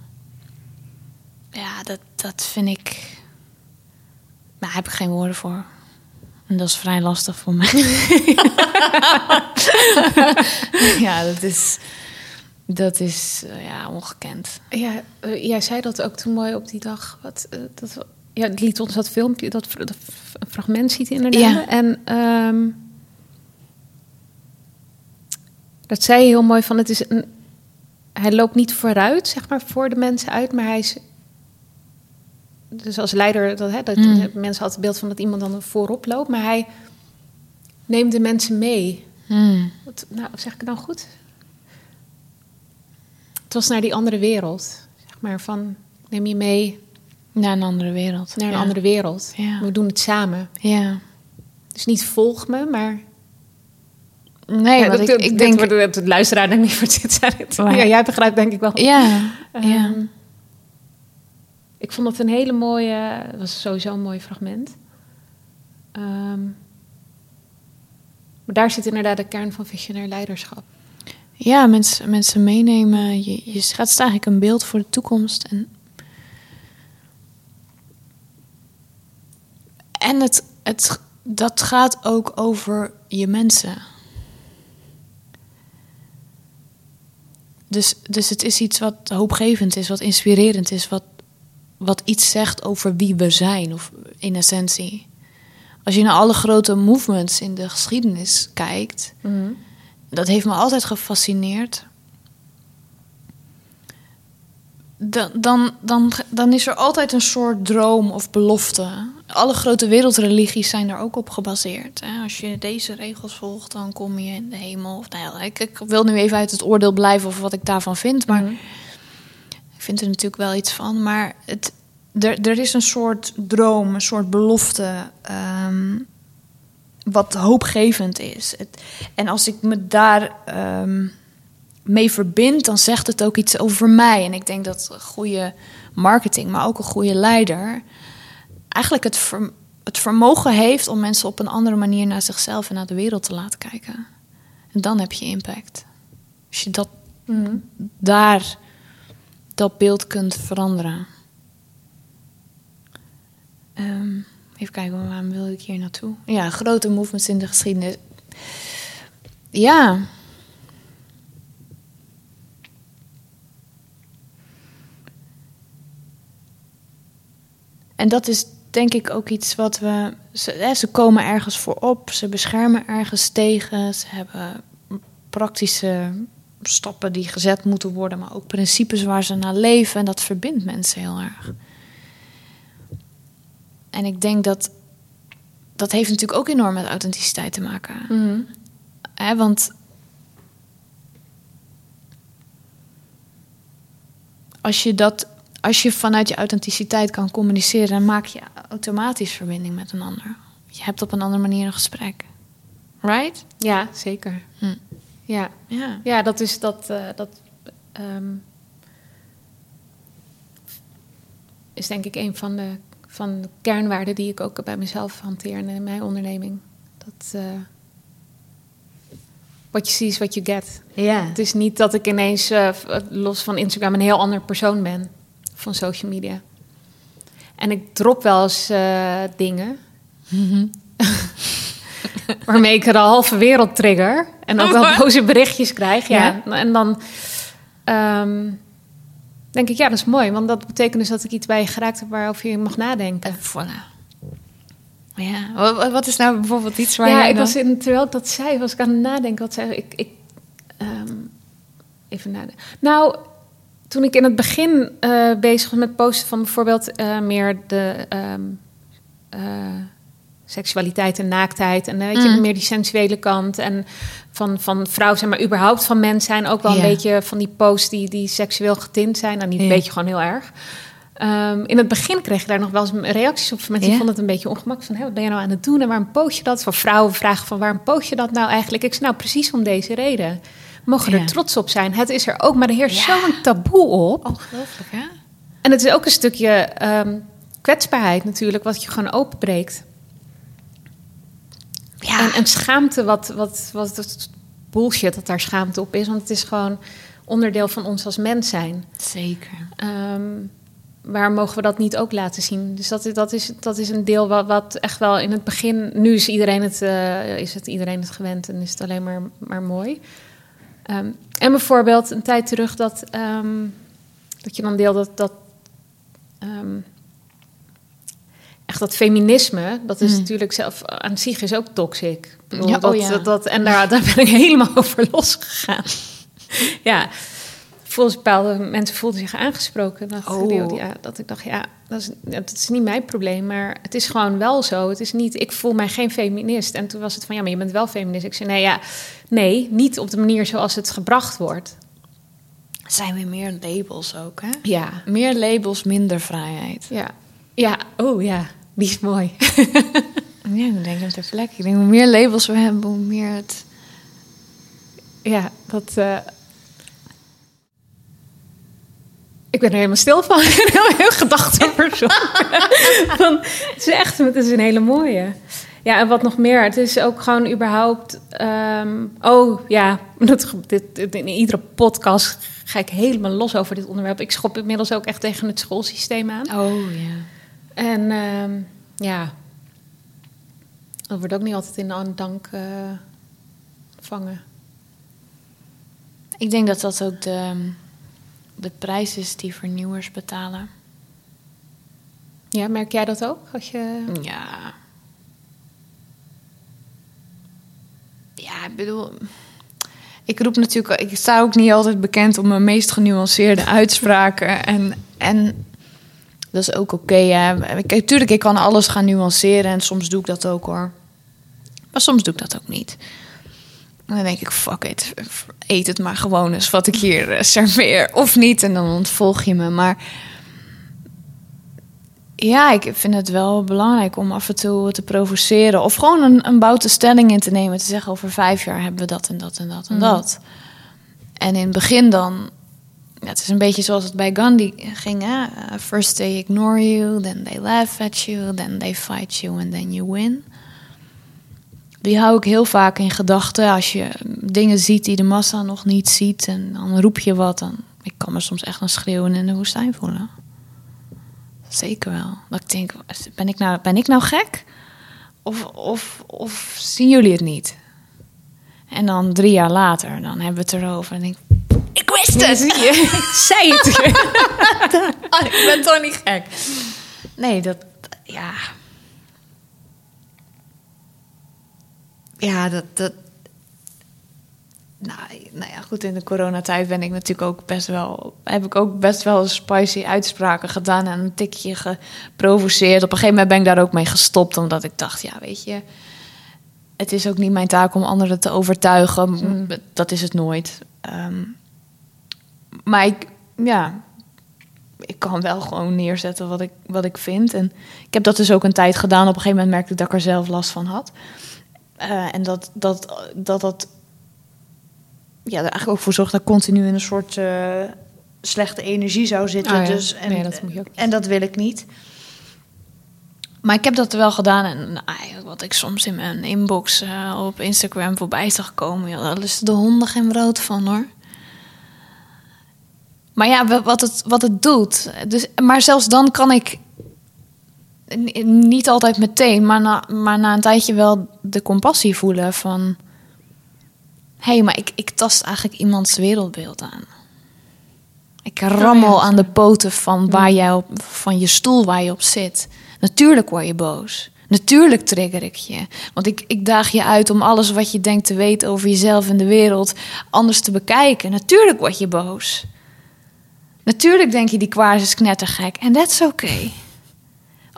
Ja, dat, dat vind ik. Daar heb ik geen woorden voor. En dat is vrij lastig voor mij. ja, dat is. Dat is eh, ja, ongekend. Ja, eh, jij zei dat ook toen mooi op die dag. Wat, eh, dat, ja, het liet ons dat filmpje, dat, dat fragment ziet inderdaad. Ja. En ehm, dat zei je heel mooi van, het is een, hij loopt niet vooruit, zeg maar, voor de mensen uit, maar hij is... Dus als leider, dat, hè, dat, Mm. mensen hadden het beeld van dat iemand dan voorop loopt, maar hij neemt de mensen mee. Hmm. Wat, nou, zeg ik het nou goed? Het was naar die andere wereld. Zeg maar van, neem je mee Naar een andere wereld. naar een ja. andere wereld. Ja. We doen het samen. Ja. Dus niet volg me, maar... Nee, Ja, dat- ik, dit ik denk... wordt- het- luisteraar denkt niet voor dit zijn. het- Maar- Ja, jij begrijpt denk ik wel. Ja, Ehm, ja. Ik vond het een hele mooie... Het was sowieso een mooi fragment. Ehm, maar daar zit inderdaad de kern van visionair leiderschap. Ja, mensen, mensen meenemen. Je, je schetst eigenlijk een beeld voor de toekomst. En, en het, het, dat gaat ook over je mensen. Dus, dus het is iets wat hoopgevend is, wat inspirerend is, wat, wat iets zegt over wie we zijn, of in essentie. Als je naar alle grote movements in de geschiedenis kijkt, dat heeft me altijd gefascineerd. dan, dan, dan, dan is er altijd een soort droom of belofte. Alle grote wereldreligies zijn daar ook op gebaseerd. Hè? Als je deze regels volgt, dan kom je in de hemel. Of, nou ik wil nu even uit het oordeel blijven over wat ik daarvan vind. Maar Mhm. Ik vind er natuurlijk wel iets van. Maar het, er, er is een soort droom, een soort belofte. ehm, wat hoopgevend is. Het, en als ik me daar ehm, mee verbind, dan zegt het ook iets over mij. En ik denk dat goede marketing, maar ook een goede leider, eigenlijk het, ver- het vermogen heeft om mensen op een andere manier naar zichzelf en naar de wereld te laten kijken. En dan heb je impact. Als je dat daar dat beeld kunt veranderen. Ehm, even kijken, waarom wil ik hier naartoe? Ja, grote movements in de geschiedenis. Ja. En dat is denk ik ook iets wat we. Ze, ze komen ergens voor op, ze beschermen ergens tegen, ze hebben praktische stappen die gezet moeten worden, maar ook principes waar ze naar leven. En dat verbindt mensen heel erg. En ik denk dat dat heeft natuurlijk ook enorm met authenticiteit te maken. Hè, want als je dat, als je vanuit je authenticiteit kan communiceren, dan maak je automatisch verbinding met een ander. Je hebt op een andere manier een gesprek. Right? Ja, zeker. Hm. Ja. Ja. ja, dat is dat. eh, dat ehm, is denk ik een van de, van de kernwaarden die ik ook bij mezelf hanteer en in mijn onderneming. Dat. what you see is what you get. Ja. Het is niet dat ik ineens eh, los van Instagram een heel ander persoon ben van social media. En ik drop wel eens dingen. waarmee ik de halve wereld trigger. En ook wel boze berichtjes krijg. Ja. En dan ehm, denk ik, ja, dat is mooi. Want dat betekent dus dat ik iets bij je geraakt heb waarover je mag nadenken. Voilà. Ja. Wat, is nou bijvoorbeeld iets waar ja, ik dan- was in, terwijl ik dat zei, was ik aan het nadenken. Wat zei ik? ik ehm, even nadenken. Nou, toen ik in het begin eh, bezig was met posten van bijvoorbeeld eh, meer de ehm, eh, seksualiteit en naaktheid en eh, weet je, Mm. meer die sensuele kant en van, van vrouw zijn, maar überhaupt van mens zijn ook wel Ja. een beetje van die posts die, die seksueel getint zijn. Nou, niet een Ja. beetje, gewoon heel erg. Ehm, in het begin kreeg ik daar nog wel eens reacties op mensen die vonden het een beetje ongemakkelijk. Van, hé, wat ben je nou aan het doen en waarom post je dat? Voor vrouwen vragen van waarom post je dat nou eigenlijk? Ik zei nou precies om deze reden. Mogen er trots op zijn. Het is er ook, maar er heerst zo'n taboe op. Ongelooflijk, hè? En het is ook een stukje ehm, kwetsbaarheid natuurlijk, wat je gewoon openbreekt. Ja. En, en schaamte, wat, wat, wat, wat bullshit dat daar schaamte op is. Want het is gewoon onderdeel van ons als mens zijn. Zeker. Ehm, waar mogen we dat niet ook laten zien? Dus dat, is- dat, is, dat is een deel wat, wat echt wel in het begin... Nu is iedereen het, eh, is het, iedereen het gewend en is het alleen maar, maar mooi. Ehm, en bijvoorbeeld een tijd terug dat, ehm, dat je dan deelde dat... dat echt dat feminisme, dat is Mm. natuurlijk zelf aan zich is ook toxic. Ik bedoel, Ja, oh dat, ja. dat, dat- en daar, daar ben ik helemaal over losgegaan. ja, volgens bepaalde mensen voelden zich aangesproken. Dat, Oh. ja, dat ik dacht, ja dat, is, dat is niet mijn probleem, maar het is gewoon wel zo. Het is niet, ik voel mij geen feminist. En toen was het van, ja, maar je bent wel feminist. Ik zei, nee, ja, nee, niet op de manier zoals het gebracht wordt. Zijn we meer labels ook, hè? Ja, Meer labels, minder vrijheid. ja, ja, oh ja, die is mooi. Ja, ik denk dat ter plekke. Ik denk hoe meer labels we hebben, hoe meer het... Ja, dat. eh, Ik ben er helemaal stil van. Ik ben heel, heel gedachtenpersoon. van, het is echt het is een hele mooie. Ja, en wat nog meer. Het is ook gewoon überhaupt... ehm, oh, ja. Dat, dit, dit- in iedere podcast ga ik helemaal los over dit onderwerp. Ik schop inmiddels ook echt tegen het schoolsysteem aan. Oh, ja. En ehm, ja... Dat wordt ook niet altijd in de dank eh ontvangen. Ik denk dat dat ook de, de prijs is die vernieuwers betalen. Ja, merk jij dat ook? Als je... Ja. Ja, ik bedoel... ik roep natuurlijk, ik sta ook niet altijd bekend om mijn meest genuanceerde uitspraken. En, en dat is ook oké. hè. Ik, natuurlijk, ik kan alles gaan nuanceren en soms doe ik dat ook hoor. Maar soms doe ik dat ook niet. En dan denk ik, fuck it, eet het maar gewoon eens wat ik hier eh, serveer. Of niet, en dan ontvolg je me. Maar ja, ik vind het wel belangrijk om af en toe te provoceren. Of gewoon een, een boute stelling in te nemen. Te zeggen, over vijf jaar hebben we dat en dat en dat en dat. En in het begin dan... Het is een beetje zoals het bij Gandhi ging. Hè? Uh, First they ignore you, then they laugh at you... then they fight you and then you win. Die hou ik heel vaak in gedachten. Als je dingen ziet die de massa nog niet ziet... en dan roep je wat, dan... Ik kan me soms echt een schreeuwen in de woestijn voelen. Zeker wel. Dat ik denk, ben ik nou, ben ik nou gek? Of, of, of zien jullie het niet? En dan drie jaar later, dan hebben we het erover. En ik, ik wist het! Zie je? Ik zei het. Oh, ik ben toch niet gek? Nee, dat, ja. Ja, dat, dat, nou, nou ja, goed, in de coronatijd ben ik natuurlijk ook best wel... heb ik ook best wel spicy uitspraken gedaan... en een tikje geprovoceerd. Op een gegeven moment ben ik daar ook mee gestopt... omdat ik dacht, ja, weet je... het is ook niet mijn taak om anderen te overtuigen. Dat is het nooit. Ehm, maar ik, ja... ik kan wel gewoon neerzetten wat ik, wat ik vind. En ik heb dat dus ook een tijd gedaan. Op een gegeven moment merkte ik dat ik er zelf last van had. Eh, en dat dat, dat, dat ja, er eigenlijk ook voor zorgt dat ik continu in een soort eh, slechte energie zou zitten. Oh ja. dus, en, Nee, dat moet je ook en dat wil ik niet. Maar ik heb dat wel gedaan. En nou, wat ik soms in mijn inbox eh, op Instagram voorbij zag komen... Ja, daar lusten de honden geen brood van, hoor. Maar ja, wa- wat het, wat het doet. Dus, maar zelfs dan kan ik... Niet altijd meteen, maar na, maar na een tijdje wel de compassie voelen van... Hé, hey, maar ik, ik tast eigenlijk iemands wereldbeeld aan. Ik rammel ja. aan de poten van, waar jij op, van je stoel waar je op zit. Natuurlijk word je boos. Natuurlijk trigger ik je. Want ik, ik daag je uit om alles wat je denkt te weten over jezelf en de wereld anders te bekijken. Natuurlijk word je boos. Natuurlijk denk je die kwaars is knettergek. En dat is oké.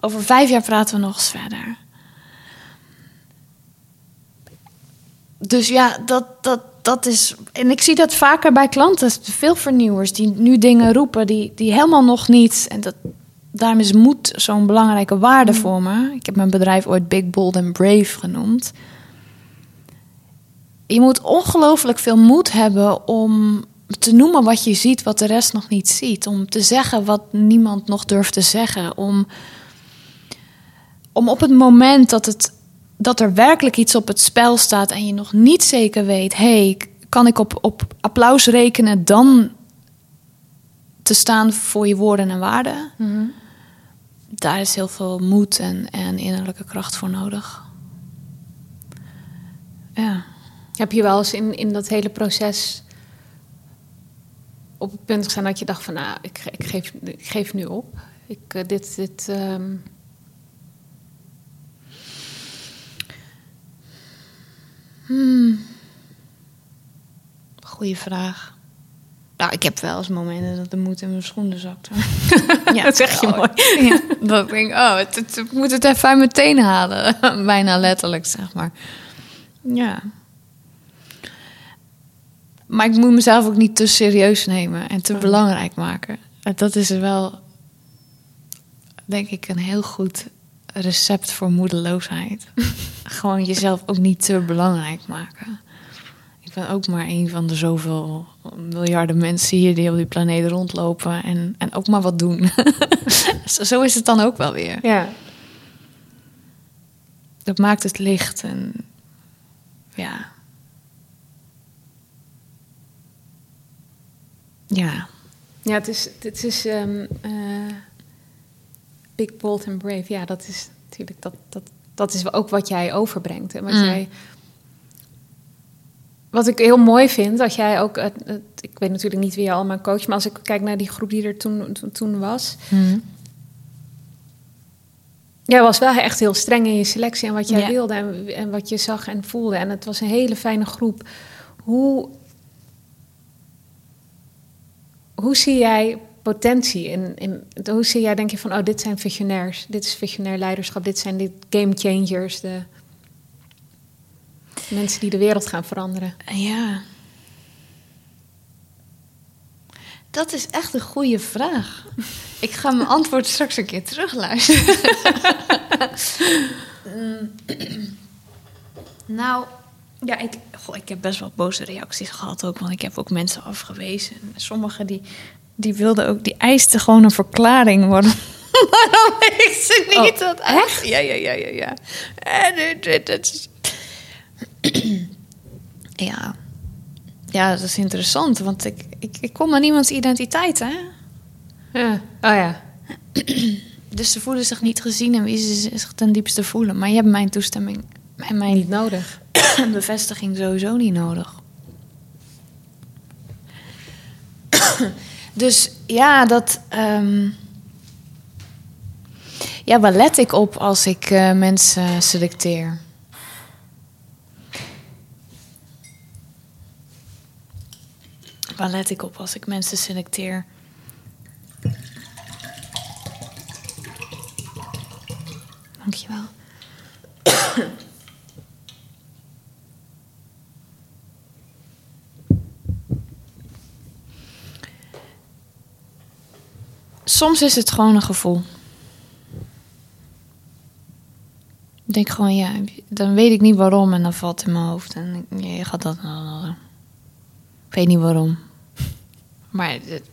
Over vijf jaar praten we nog eens verder. Dus ja, dat, dat, dat is. En ik zie dat vaker bij klanten. Veel vernieuwers die nu dingen roepen die, die helemaal nog niet. En dat, daarom is moed zo'n belangrijke waarde voor me. Ik heb mijn bedrijf ooit Big, Bold and Brave genoemd. Je moet ongelooflijk veel moed hebben om te noemen wat je ziet, wat de rest nog niet ziet. Om te zeggen wat niemand nog durft te zeggen. Om, om op het moment dat, het, dat er werkelijk iets op het spel staat en je nog niet zeker weet, hey, kan ik op, op applaus rekenen, dan te staan voor je woorden en waarden. Daar is heel veel moed en, en innerlijke kracht voor nodig. Ja. Heb je wel eens in, in dat hele proces op het punt gestaan dat je dacht van, nou, ik, ik, geef, ik geef nu op. Ik, eh, dit, dit, ehm, Goeie vraag. Nou, ik heb wel eens momenten dat de moed in mijn schoenen zakt. Ja, dat zeg je oh, mooi. Ja, dat ik denk, oh, het, het- ik moet het even uit mijn tenen halen. Bijna letterlijk, zeg maar. Ja. Maar ik moet mezelf ook niet te serieus nemen en te belangrijk maken. En Dat is wel, denk ik, een heel goed recept voor moedeloosheid. Gewoon jezelf ook niet te belangrijk maken. Ik ben ook maar een van de zoveel miljarden mensen hier die op die planeet rondlopen en, en ook maar wat doen. zo zo is het dan ook wel weer. ja. Dat maakt het licht en ja. Ja. Ja, het is, het is ehm, eh, big, bold and brave. Ja, dat is natuurlijk dat, dat, dat is ook wat jij overbrengt. En wat Mm. jij, wat ik heel mooi vind, dat jij ook, ik weet natuurlijk niet wie je allemaal coach, maar als ik kijk naar die groep die er toen, toen, toen was, jij was wel echt heel streng in je selectie en wat jij Ja. wilde en, en wat je zag en voelde. En het was een hele fijne groep. Hoe hoe zie jij potentie? In, in, hoe zie jij, denk je van, oh, dit zijn visionairs, dit is visionair leiderschap, dit zijn dit game changers, de mensen die de wereld gaan veranderen? Ja. Dat is echt een goede vraag. Ik ga mijn antwoord straks een keer terugluisteren. Mm. nou, ja, ik, goh, ik heb best wel boze reacties gehad ook, want ik heb ook mensen afgewezen. Sommigen die, die wilden ook, die eisten gewoon een verklaring worden. Waarom ik ze niet Oh, dat echt? Ja, ja, ja, ja, ja. En het is- ja. Ja, dat is interessant, want ik, ik, ik kom aan iemands identiteit, hè? Ja. Oh ja. Dus ze voelen zich niet gezien en wie ze zich ten diepste voelen. Maar je hebt mijn toestemming en mijn Niet nodig. bevestiging sowieso niet nodig. dus ja, dat. ehm, ja, waar let ik op als ik eh, mensen selecteer? Waar let ik op als ik mensen selecteer? Dankjewel. Soms is het gewoon een gevoel. Ik denk gewoon, ja, dan weet ik niet waarom en dan valt het in mijn hoofd. En ja, je gaat dat. Ik weet niet waarom. Maar het-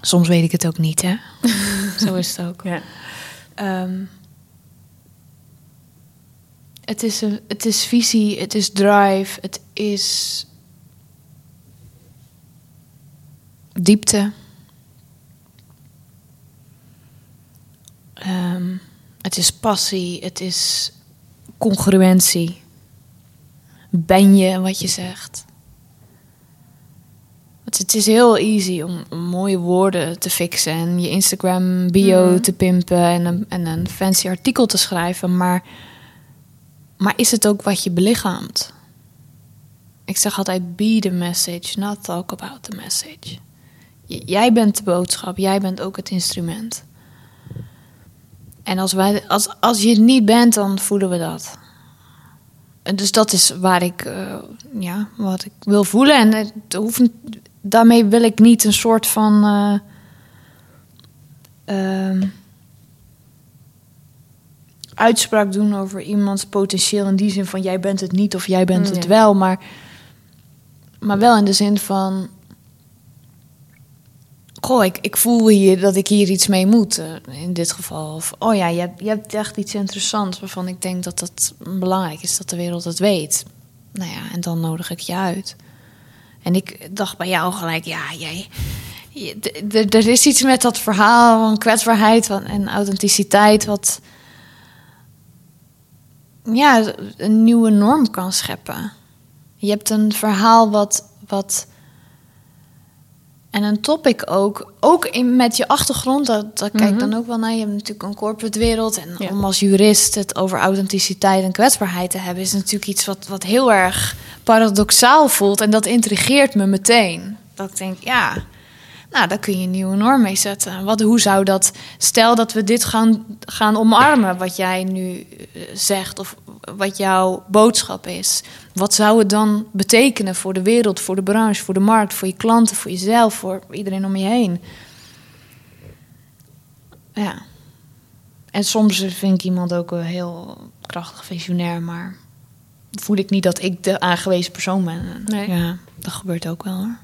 soms weet ik het ook niet, hè? Zo is het ook. Ja. Ehm, het, is een, het is visie, het is drive, het is diepte. Ehm, het is passie, het is congruentie. Ben je wat je zegt? Het, het is heel easy om om mooie woorden te fixen en je Instagram bio Mhm. te pimpen en een, en een fancy artikel te schrijven, maar, maar is het ook wat je belichaamt? Ik zeg altijd: be the message, not talk about the message. Jij bent de boodschap, jij bent ook het instrument. En als, wij, als, als je het niet bent, dan voelen we dat. En dus dat is waar ik, eh, ja, wat ik wil voelen. En het hoeft, daarmee wil ik niet een soort van. eh, ehm, uitspraak doen over iemands potentieel. In die zin van jij bent het niet of jij bent het wel. Maar, maar wel in de zin van. Goh, ik, ik voel hier dat ik hier iets mee moet. eh, in dit geval. Of oh ja, je hebt, je hebt echt iets interessants waarvan ik denk dat dat belangrijk is dat de wereld het weet. Nou ja, en dan nodig ik je uit. En ik dacht bij jou gelijk, ja, jij. Er is iets met dat verhaal van kwetsbaarheid en authenticiteit. wat. ja, een nieuwe norm kan scheppen. Je hebt een verhaal wat. wat en een topic ook, ook in, met je achtergrond, dat, dat kijk ik dan ook wel naar. Je hebt natuurlijk een corporate wereld. En Ja. om als jurist het over authenticiteit en kwetsbaarheid te hebben, is natuurlijk iets wat, wat heel erg paradoxaal voelt. En dat intrigeert me meteen. Dat ik denk, ja, nou, daar kun je een nieuwe norm mee zetten. Wat, hoe zou dat, stel dat we dit gaan, gaan omarmen, wat jij nu eh, zegt, of wat jouw boodschap is. Wat zou het dan betekenen voor de wereld, voor de branche, voor de markt, voor je klanten, voor jezelf, voor iedereen om je heen? Ja. En soms vind ik iemand ook wel heel krachtig visionair, maar voel ik niet dat ik de aangewezen persoon ben. Nee. Ja, dat gebeurt ook wel hoor.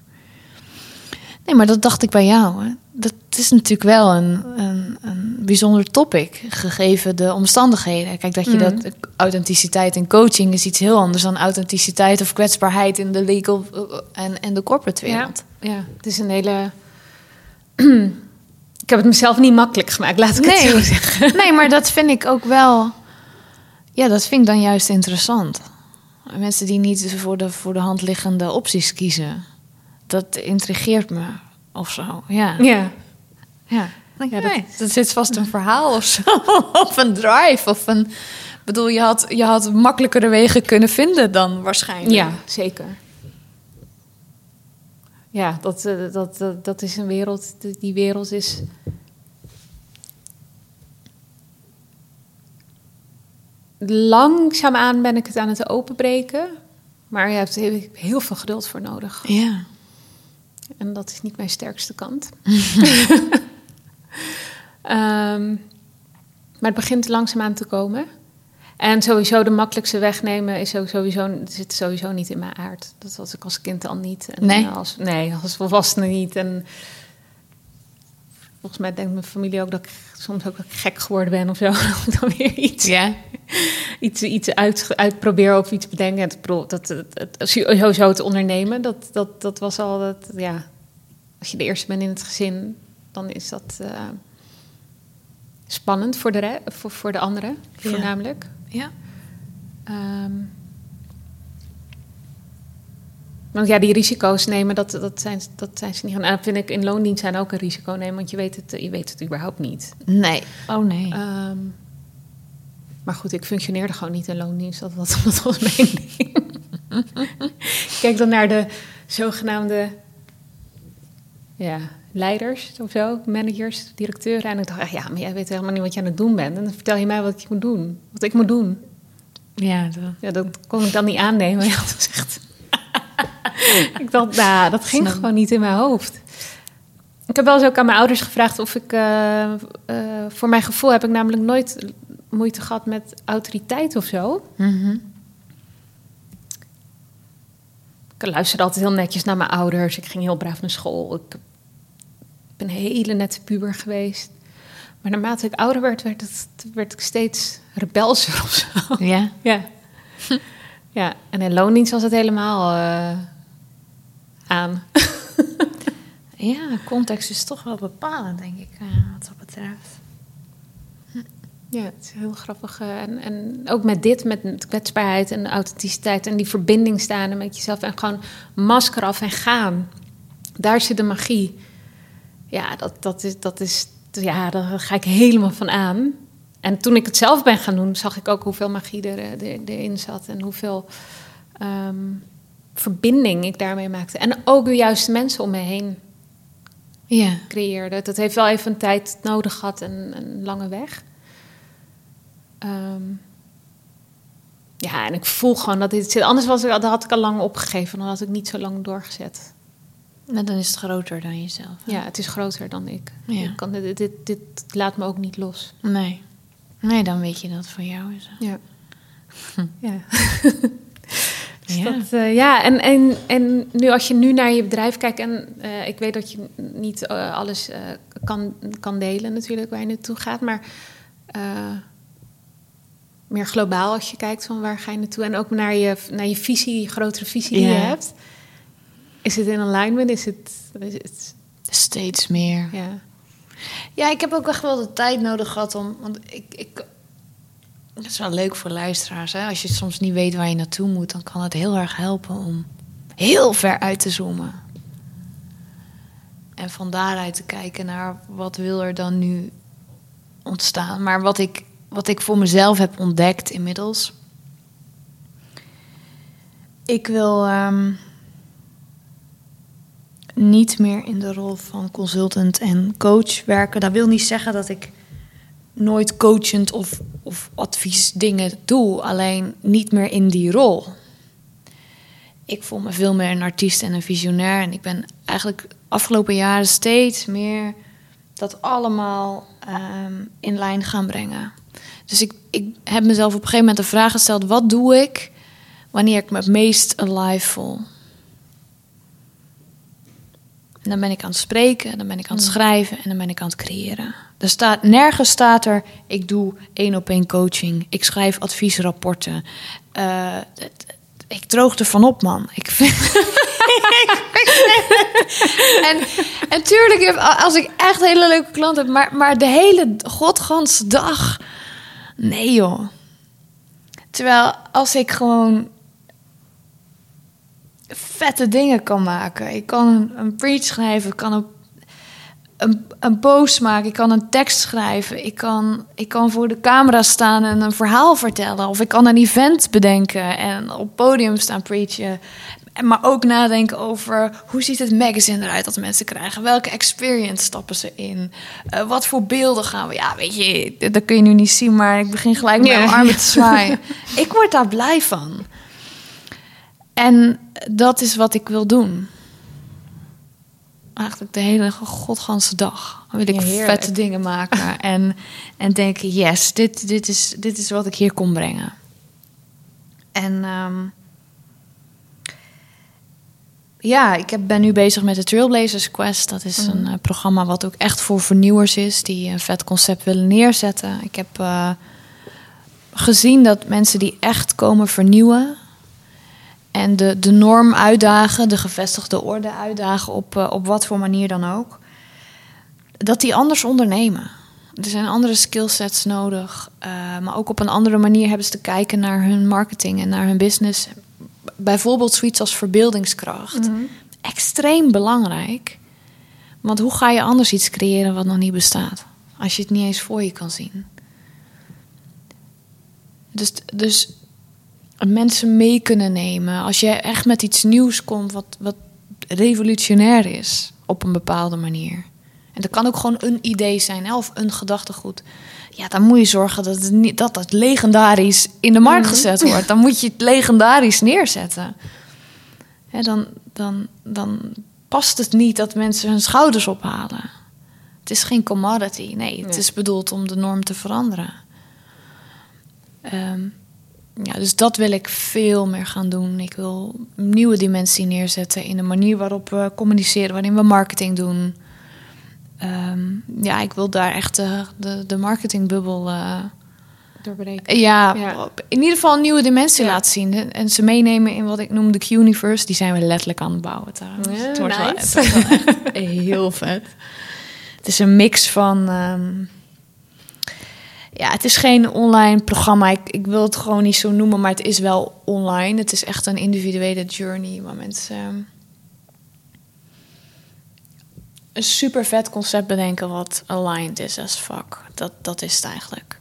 Nee, maar dat dacht ik bij jou. Hè. Dat is natuurlijk wel een, een, een bijzonder topic, gegeven de omstandigheden. Kijk, dat je Mhm. dat authenticiteit in coaching is iets heel anders dan authenticiteit of kwetsbaarheid in de legal eh, en, en de corporate wereld. Ja, ja, het is een hele. ik heb het mezelf niet makkelijk gemaakt, laat ik het zo zeggen. nee, maar dat vind ik ook wel. Ja, dat vind ik dan juist interessant. Mensen die niet voor de, voor de hand liggende opties kiezen. Dat intrigeert me of zo. Ja. Ja, Ja, dat- zit vast een verhaal of zo. of een drive. Of een. Bedoel, je had, je had makkelijkere wegen kunnen vinden dan waarschijnlijk. ja zeker. ja, dat, eh, dat, dat, dat is een wereld. Die- Die wereld is. Langzaamaan ben ik het aan het openbreken. Maar je hebt heel, heel veel geduld voor nodig. Ja. En dat is niet mijn sterkste kant. Ehm, maar het begint langzaamaan te komen. En sowieso de makkelijkste weg nemen is sowieso, zit sowieso niet in mijn aard. Dat was ik als kind al niet. En Nee? Als, nee, als volwassene niet. En volgens mij denkt mijn familie ook dat ik soms ook gek geworden ben of zo. Dat ik dan weer iets Ja. iets, iets uit, uitproberen of iets bedenken. Het, dat, het, het, sowieso te ondernemen, dat, dat, dat was al dat, ja. Als je de eerste bent in het gezin, dan is dat eh, spannend voor de, voor, voor de anderen, voornamelijk. Ja. Ehm, want ja, die risico's nemen, dat, dat, zijn, dat zijn ze niet. En dat vind ik in loondienst zijn ook een risico nemen, want je weet het, je weet het überhaupt niet. Nee. Oh nee. Ehm, maar goed, ik functioneerde gewoon niet in loondienst. Dat was, dat was mijn ding. Kijk dan naar de zogenaamde ja, leiders of zo, managers, directeuren. En ik dacht, echt, ja, maar jij weet helemaal niet wat je aan het doen bent. En dan vertel je mij wat ik moet doen. Wat ik moet doen. ja, dat... Ja, dat kon ik dan niet aannemen. Ja, dat is echt... ik dacht, nou, dat ging Snap. gewoon niet in mijn hoofd. Ik heb wel eens ook aan mijn ouders gevraagd of ik... eh, eh, voor mijn gevoel heb ik namelijk nooit moeite gehad met autoriteit of zo. Mhm. Ik luisterde altijd heel netjes naar mijn ouders. Ik ging heel braaf naar school. Ik ben een hele nette puber geweest. Maar naarmate ik ouder werd, werd, het, werd ik steeds rebelser of zo. Ja. Ja. ja, en in loondienst was het helemaal eh, aan. Ja, context is toch wel bepalend, denk ik, eh, wat dat betreft. Ja, het is heel grappig. eh, en, en ook met dit, met kwetsbaarheid en authenticiteit en die verbinding staan en met jezelf en gewoon masker af en gaan. Daar zit de magie. Ja, dat, dat is, dat is, ja, daar ga ik helemaal van aan. En toen ik het zelf ben gaan doen, zag ik ook hoeveel magie er, eh, er, erin zat en hoeveel ehm, verbinding ik daarmee maakte. En ook de juiste mensen om me heen Ja. creëerde. Dat heeft wel even een tijd nodig gehad en een lange weg. Ehm, ja, en ik voel gewoon dat dit zit. Anders was ik, dat had ik al lang opgegeven. Dan had ik niet zo lang doorgezet. Maar dan is het groter dan jezelf. hè? Ja, het is groter dan ik. Ja. Ik kan, dit, dit, dit laat me ook niet los. Nee. Nee, dan weet je dat voor jou is. Ja. ja. Dus Ja. dat, eh, ja, en, en, en nu als je nu naar je bedrijf kijkt... en eh, ik weet dat je niet eh, alles kan, kan delen natuurlijk waar je naartoe gaat... maar meer globaal als je kijkt van waar ga je naartoe... en ook naar je, naar je visie, grotere visie die je hebt. Is het in alignment? Is het... Is het Steeds meer. ja. Ja, ik heb ook echt wel de tijd nodig gehad om. Want ik. ik het is wel leuk voor luisteraars. Hè? Als je soms niet weet waar je naartoe moet, dan kan het heel erg helpen om heel ver uit te zoomen. En van daaruit te kijken naar wat wil er dan nu ontstaan. Maar wat ik, wat ik voor mezelf heb ontdekt inmiddels. Ik wil ehm, niet meer in de rol van consultant en coach werken. Dat wil niet zeggen dat ik nooit coachend of, of adviesdingen doe. Alleen niet meer in die rol. Ik voel me veel meer een artiest en een visionair. En ik ben eigenlijk afgelopen jaren steeds meer dat allemaal ehm, in lijn gaan brengen. Dus ik, ik heb mezelf op een gegeven moment de vraag gesteld: wat doe ik wanneer ik me het meest alive voel? En dan ben ik aan het spreken, dan ben ik aan het schrijven en dan ben ik aan het creëren. Er staat, nergens staat er, ik doe één op één coaching, ik schrijf adviesrapporten. Het- ik droog ervan op, man. Ik vind... en, en tuurlijk, heb- als ik echt hele leuke klanten heb, maar, maar de hele godganse dag... Nee, joh. Terwijl als ik gewoon vette dingen kan maken. Ik kan een, een preach schrijven, ik kan een, een, een post maken, ik kan een tekst schrijven, ik kan, ik kan voor de camera staan en een verhaal vertellen. Of ik kan een event bedenken en op podium staan preachen. En Maar ook nadenken over hoe ziet het magazine eruit dat mensen krijgen? Welke experience stappen ze in? Eh, wat voor beelden gaan we? Ja, weet je, dat kun je nu niet zien, maar ik begin gelijk met mijn armen te zwaaien. ik word daar blij van. En dat is wat ik wil doen. Eigenlijk de hele godganse dag wil ik Ja, vette dingen maken. en, en denken, yes, dit, dit, is, dit is wat ik hier kom brengen. En ehm, ja, ik heb, ben nu bezig met de Trailblazers Quest. Dat is een eh, programma wat ook echt voor vernieuwers is... die een vet concept willen neerzetten. Ik heb eh, gezien dat mensen die echt komen vernieuwen... en de, de norm uitdagen, de gevestigde orde uitdagen... op, eh, op wat voor manier dan ook... dat die anders ondernemen. Er zijn andere skillsets nodig. eh, maar ook op een andere manier hebben ze te kijken naar hun marketing en naar hun business. Bijvoorbeeld zoiets als verbeeldingskracht. Extreem belangrijk. Want hoe ga je anders iets creëren wat nog niet bestaat? Als je het niet eens voor je kan zien. Dus, dus mensen mee kunnen nemen. Als je echt met iets nieuws komt wat, wat revolutionair is op een bepaalde manier. En dat kan ook gewoon een idee zijn hè, of een gedachtegoed. Ja, dan moet je zorgen dat het, niet, dat het legendarisch in de markt gezet wordt. Dan moet je het legendarisch neerzetten. Hè, dan, dan, dan past het niet dat mensen hun schouders ophalen. Het is geen commodity. Nee, het Nee. is bedoeld om de norm te veranderen. Ehm, ja, dus dat wil ik veel meer gaan doen. Ik wil een nieuwe dimensie neerzetten in de manier waarop we communiceren, waarin we marketing doen. Ehm, ja, ik wil daar echt de, de, de marketingbubbel. eh, Doorbreken. ja, in ieder geval een nieuwe dimensie Ja. laten zien. En ze meenemen in wat ik noem de Q-universe. Die zijn we letterlijk aan het bouwen trouwens. Ja, het wordt wel, nice. het wordt wel echt heel vet. Het is een mix van... ehm, ja, het is geen online programma. Ik, ik wil het gewoon niet zo noemen, maar het is wel online. Het is echt een individuele journey waar mensen... ehm, een super vet concept bedenken wat aligned is as fuck. Dat, dat is het eigenlijk.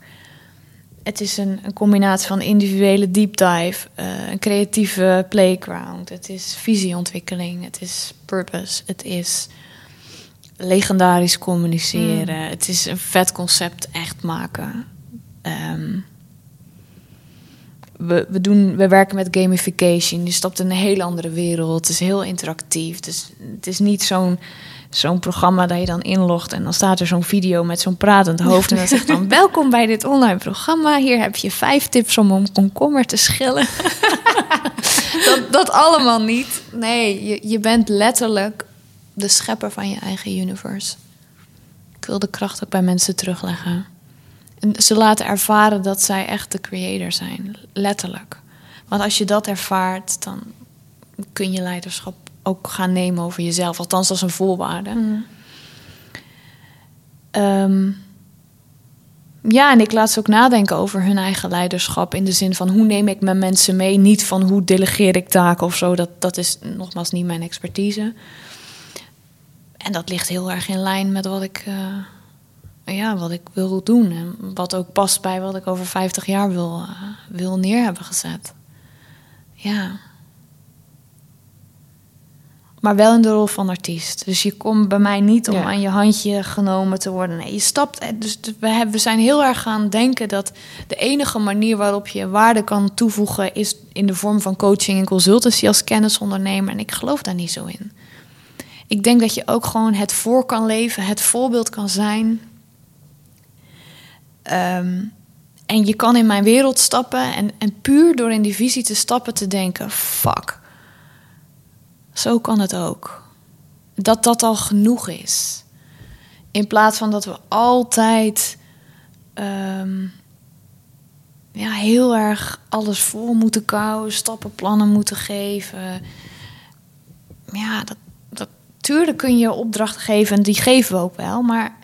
Het is een, een combinatie van individuele deep dive, eh, een creatieve playground. Het is visieontwikkeling, het is purpose, het is legendarisch communiceren. Het is een vet concept echt maken. Ehm, we, we, doen, we werken met gamification. Je stapt in een hele andere wereld. Het is heel interactief. Dus het is niet zo'n zo'n programma dat je dan inlogt en dan staat er zo'n video met zo'n pratend hoofd en dan zegt dan welkom bij dit online programma. Hier heb je vijf tips om een komkommer te schillen. dat, dat allemaal niet. Nee, je, je bent letterlijk de schepper van je eigen universe. Ik wil de kracht ook bij mensen terugleggen. En ze laten ervaren dat zij echt de creator zijn, letterlijk. Want als je dat ervaart, dan kun je leiderschap ook gaan nemen over jezelf. Althans, als een voorwaarde. Ehm, ja, en ik laat ze ook nadenken over hun eigen leiderschap. In de zin van hoe neem ik mijn mensen mee? Niet van hoe delegeer ik taken of zo. Dat, dat is nogmaals niet mijn expertise. En dat ligt heel erg in lijn met wat ik, eh, ja, wat ik wil doen. En wat ook past bij wat ik over 50 jaar wil, eh, wil neer hebben gezet. Ja. Maar wel in de rol van artiest. Dus je komt bij mij niet om Ja. aan je handje genomen te worden. Nee, je stapt. eh, Dus we, hebben, we zijn heel erg gaan denken dat de enige manier waarop je waarde kan toevoegen is in de vorm van coaching en consultancy als kennisondernemer. En ik geloof daar niet zo in. Ik denk dat je ook gewoon het voor kan leven, het voorbeeld kan zijn. Ehm, en je kan in mijn wereld stappen en, en puur door in die visie te stappen te denken: fuck. Zo kan het ook. Dat dat al genoeg is. In plaats van dat we altijd ehm, ja, heel erg alles vol moeten kouwen, stappenplannen moeten geven. Ja, dat, dat, tuurlijk kun je opdrachten geven en die geven we ook wel, maar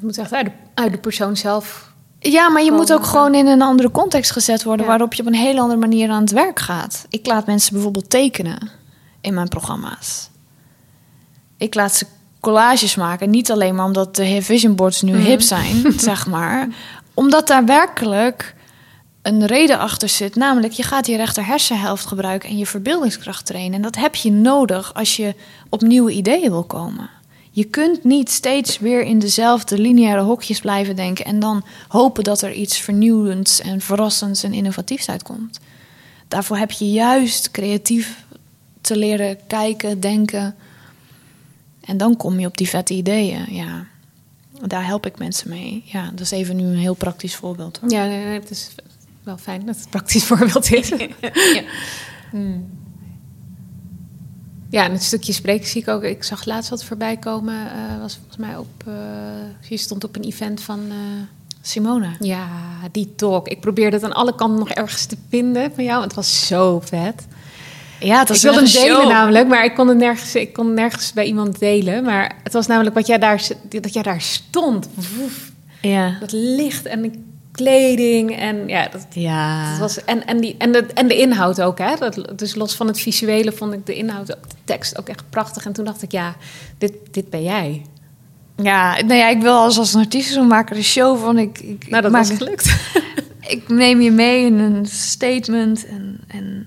Het moet echt uit de, uit de persoon zelf. Ja, maar je moet ook gewoon in een andere context gezet worden... Ja. waarop je op een hele andere manier aan het werk gaat. Ik laat mensen bijvoorbeeld tekenen in mijn programma's. Ik laat ze collages maken. Niet alleen maar omdat de vision boards nu hip zijn, zeg maar. Omdat daar werkelijk een reden achter zit. Namelijk, je gaat je rechter hersenhelft gebruiken en je verbeeldingskracht trainen. En dat heb je nodig als je op nieuwe ideeën wil komen. Je kunt niet steeds weer in dezelfde lineaire hokjes blijven denken en dan hopen dat er iets vernieuwends en verrassends en innovatiefs uitkomt. Daarvoor heb je juist creatief te leren kijken, denken. En dan kom je op die vette ideeën. Ja, daar help ik mensen mee. Ja, dat is even nu een heel praktisch voorbeeld. Hoor. Ja, nee, het is wel fijn dat het een praktisch voorbeeld is. Ja. Ja, en het stukje spreken zie ik ook. Ik zag laatst wat voorbij komen. eh, was volgens mij op. eh, je stond op een event van. eh, Simone. ja, die talk. Ik probeerde het aan alle kanten nog ergens te vinden van jou. Het was zo vet. Ja, het ik wilde hem delen namelijk, maar ik kon het nergens, ik kon nergens bij iemand delen. Maar het was namelijk wat jij daar, dat jij daar stond. Woef. Ja. Dat licht en de kleding en ja, dat, Ja. dat was en, en, die, en, de, en de inhoud ook. Hè? Dat, dus los van het visuele vond ik de inhoud, ook de tekst ook echt prachtig. En toen dacht ik, ja, dit, dit ben jij. Ja, nou ja, ik wil als, als een artiest zo maken de show van ik. ik Nou, dat maak- was gelukt. Ik neem je mee in een statement en, en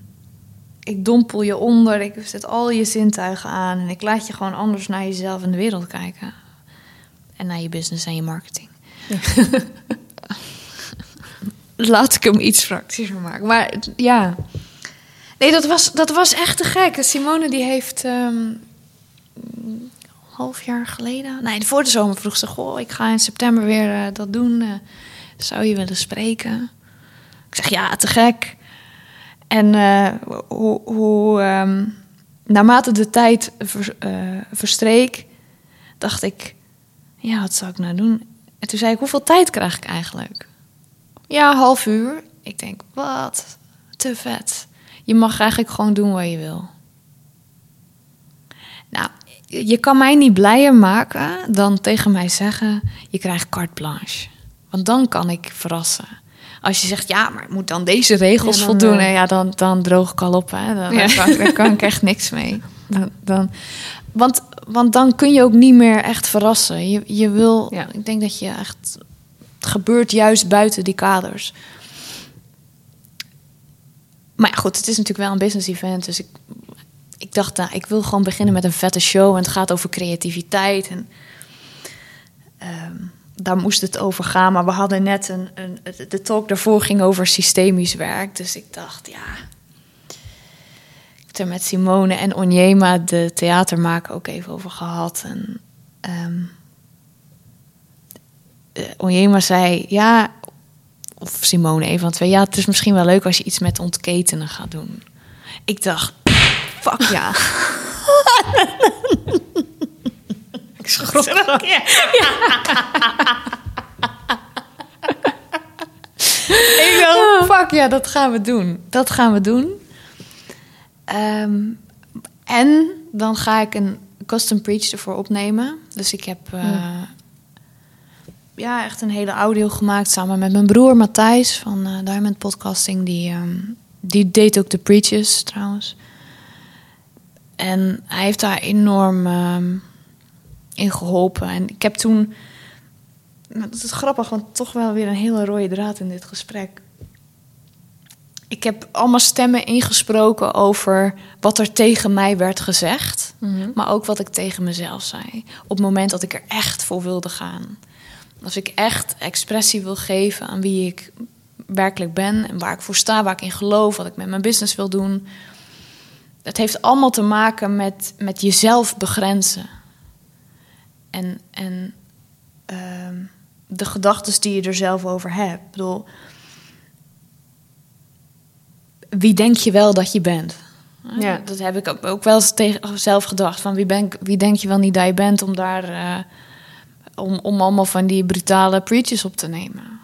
ik dompel je onder. Ik zet al je zintuigen aan en ik laat je gewoon anders naar jezelf en de wereld kijken. En naar je business en je marketing. Laat ik hem iets praktischer maken. Maar ja. Nee, dat was, dat was echt te gek. Simone die heeft ehm, een half jaar geleden... Nee, voor de zomer vroeg ze... Goh, ik ga in september weer eh, dat doen. eh, zou je willen spreken? Ik zeg, ja, te gek. En eh, hoe, hoe ehm, naarmate de tijd ver- verstreek... dacht ik... Ja, wat zou ik nou doen? En toen zei ik, hoeveel tijd krijg ik eigenlijk? Ja, half uur. Ik denk, wat? Te vet. Je mag eigenlijk gewoon doen wat je wil. Nou, je kan mij niet blijer maken dan tegen mij zeggen: je krijgt carte blanche. Want dan kan ik verrassen. Als je zegt, ja, maar ik moet dan deze regels Ja, dan, voldoen, eh, ja, dan, dan droog ik al op. Hè. Dan, Ja. kan, daar kan ik echt niks mee. Dan, dan, want, want dan kun je ook niet meer echt verrassen. Je, je wil, Ja. ik denk dat je echt, gebeurt juist buiten die kaders. Maar ja, goed, het is natuurlijk wel een business event. Dus ik, ik dacht, nou, ik wil gewoon beginnen met een vette show. En het gaat over creativiteit. En ehm, daar moest het over gaan. Maar we hadden net een, een. De talk daarvoor ging over systemisch werk. Dus ik dacht, ja. Ik heb er met Simone en Onjema, de theatermaker, ook even over gehad. En. ehm eh, Onjema zei, ja, of Simone, een van twee. Ja, het is misschien wel leuk als je iets met ontketenen gaat doen. Ik dacht, fuck ja. ik schrok er. Ja. ik dacht, fuck ja, dat gaan we doen. Dat gaan we doen. Ehm, en dan ga ik een custom preach ervoor opnemen. Dus ik heb eh, ja, echt een hele audio gemaakt samen met mijn broer Matthijs van eh, Diamond Podcasting. Die, ehm, die deed ook de preaches trouwens. En hij heeft daar enorm ehm, in geholpen. En ik heb toen. nou, Dat is grappig, want toch wel weer een hele rode draad in dit gesprek. Ik heb allemaal stemmen ingesproken over wat er tegen mij werd gezegd. Maar ook wat ik tegen mezelf zei. Op het moment dat ik er echt voor wilde gaan. Als ik echt expressie wil geven aan wie ik werkelijk ben en waar ik voor sta, waar ik in geloof, wat ik met mijn business wil doen. Het heeft allemaal te maken met, met jezelf begrenzen. En, en ehm, de gedachten die je er zelf over hebt. Ik bedoel, wie denk je wel dat je bent? Ja. Dat heb ik ook, ook wel eens tegen zelf gedacht. Van wie, ben, wie denk je wel niet dat je bent om daar... eh, om, om allemaal van die brutale preaches op te nemen.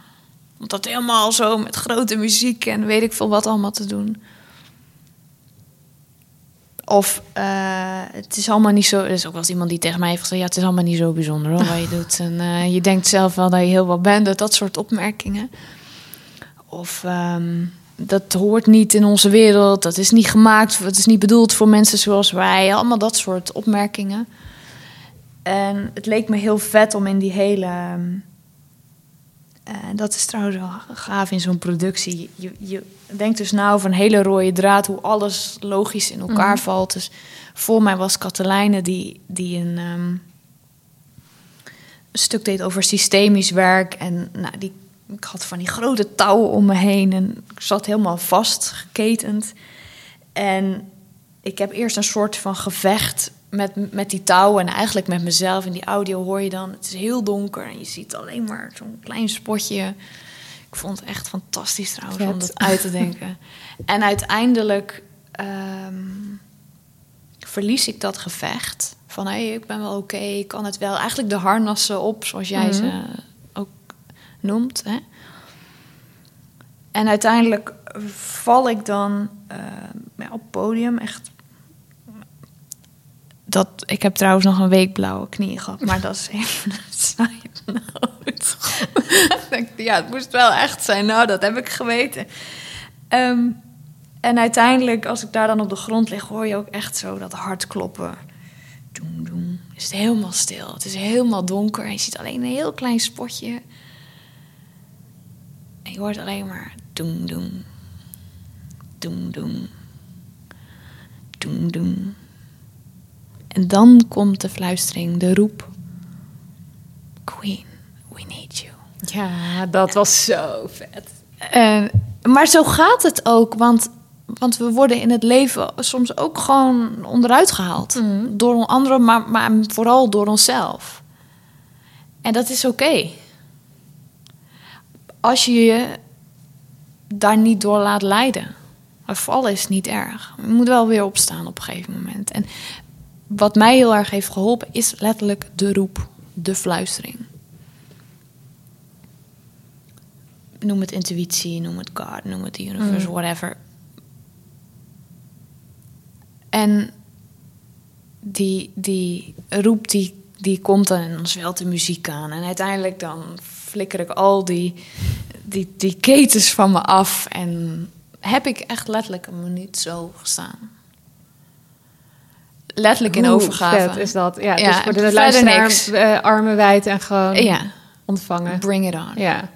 Om dat helemaal zo met grote muziek en weet ik veel wat allemaal te doen. Of eh, het is allemaal niet zo. Er is ook wel eens iemand die tegen mij heeft gezegd: Ja, het is allemaal niet zo bijzonder hoor, wat je doet. En eh, je denkt zelf wel dat je heel wat bent. Dat soort opmerkingen. Of ehm, dat hoort niet in onze wereld. Dat is niet gemaakt. Het is niet bedoeld voor mensen zoals wij. Allemaal dat soort opmerkingen. En het leek me heel vet om in die hele. En dat is trouwens wel gaaf in zo'n productie. Je, je denkt dus nou van een hele rode draad, hoe alles logisch in elkaar valt. Dus voor mij was Katelijne die, die een, ehm, een stuk deed over systemisch werk. En nou, die, ik had van die grote touwen om me heen en ik zat helemaal vastgeketend. En ik heb eerst een soort van gevecht met, met die touwen en eigenlijk met mezelf. In die audio hoor je dan, het is heel donker en je ziet alleen maar zo'n klein spotje. Ik vond het echt fantastisch trouwens om dat uit te denken. en uiteindelijk ehm, verlies ik dat gevecht. Van hé, hey, ik ben wel oké, ik kan het wel. Eigenlijk de harnassen op, zoals jij Mhm. ze ook noemt. Hè? En uiteindelijk val ik dan ja, op podium echt. Dat, ik heb trouwens nog een week blauwe knieën gehad, maar dat is even een side ja, het moest wel echt zijn. Nou, dat heb ik geweten. Ehm, en uiteindelijk, als ik daar dan op de grond lig, hoor je ook echt zo dat hart kloppen. Doem, doem. Is helemaal stil. Het is helemaal donker en je ziet alleen een heel klein spotje. En je hoort alleen maar doem, doem. Doem, doem. Doem, doem. En dan komt de fluistering, de roep. Queen, we need you. Ja, dat was zo vet. En, maar zo gaat het ook, want, want we worden in het leven soms ook gewoon onderuit gehaald. Door anderen, maar, maar vooral door onszelf. En dat is oké. Als je je daar niet door laat leiden. Maar vallen is niet erg. Je moet wel weer opstaan op een gegeven moment. En wat mij heel erg heeft geholpen is letterlijk de roep, de fluistering. noem het intuïtie, noem het God, noem het universe, whatever. En die, die roep die, die komt dan en dan zwelt de muziek aan. En uiteindelijk dan flikker ik al die, die, die ketens van me af. En heb ik echt letterlijk een minuut zo gestaan. Letterlijk in overgave. vet is dat? Ja, Ja, dus voor de verder luisteraar niks. eh, armen wijd en gewoon Ja, ontvangen. bring it on. Ja.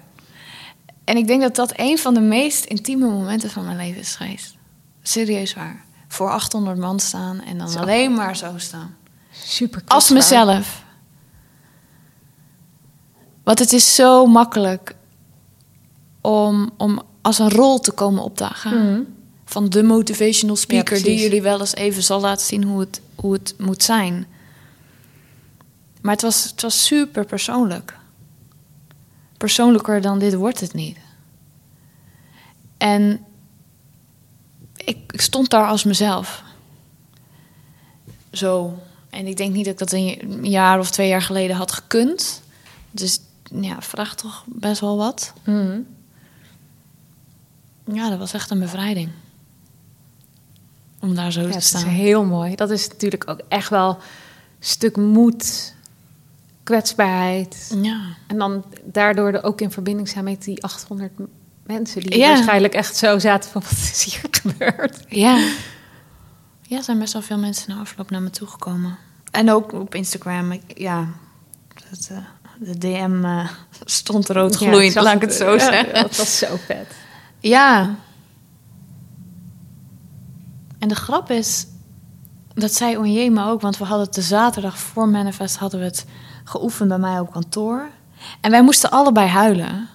En ik denk dat dat een van de meest intieme momenten van mijn leven is geweest. Serieus waar. Voor 800 man staan en dan Zo. alleen maar zo staan. Super Als kwetsbaar. mezelf. Want het is zo makkelijk om, om als een rol te komen opdagen. Mhm. Van de motivational speaker Ja, die jullie wel eens even zal laten zien hoe het, hoe het moet zijn. Maar het was, het was super persoonlijk. Persoonlijker dan dit wordt het niet. En ik, ik stond daar als mezelf. Zo. En ik denk niet dat ik dat een jaar of twee jaar geleden had gekund. Dus ja, vraag toch best wel wat. Mhm. Ja, dat was echt een bevrijding. Om daar zo Ja, te het is staan. heel mooi. Dat is natuurlijk ook echt wel een stuk moed, kwetsbaarheid. Ja. En dan daardoor ook in verbinding zijn met die 800 m- mensen die Ja. waarschijnlijk echt zo zaten van wat is hier gebeurd. Ja. Ja, er zijn best wel veel mensen na afloop naar me toegekomen. En ook op Instagram. Ik, ja, dat, eh, de DM eh, stond rood Ja, gloeiend, zag laat ik het zo Ja, zeggen. Dat was zo vet. Ja. En de grap is, dat zei Onjema ook, want we hadden het de zaterdag voor Manifest hadden we het geoefend bij mij op kantoor. En wij moesten allebei huilen.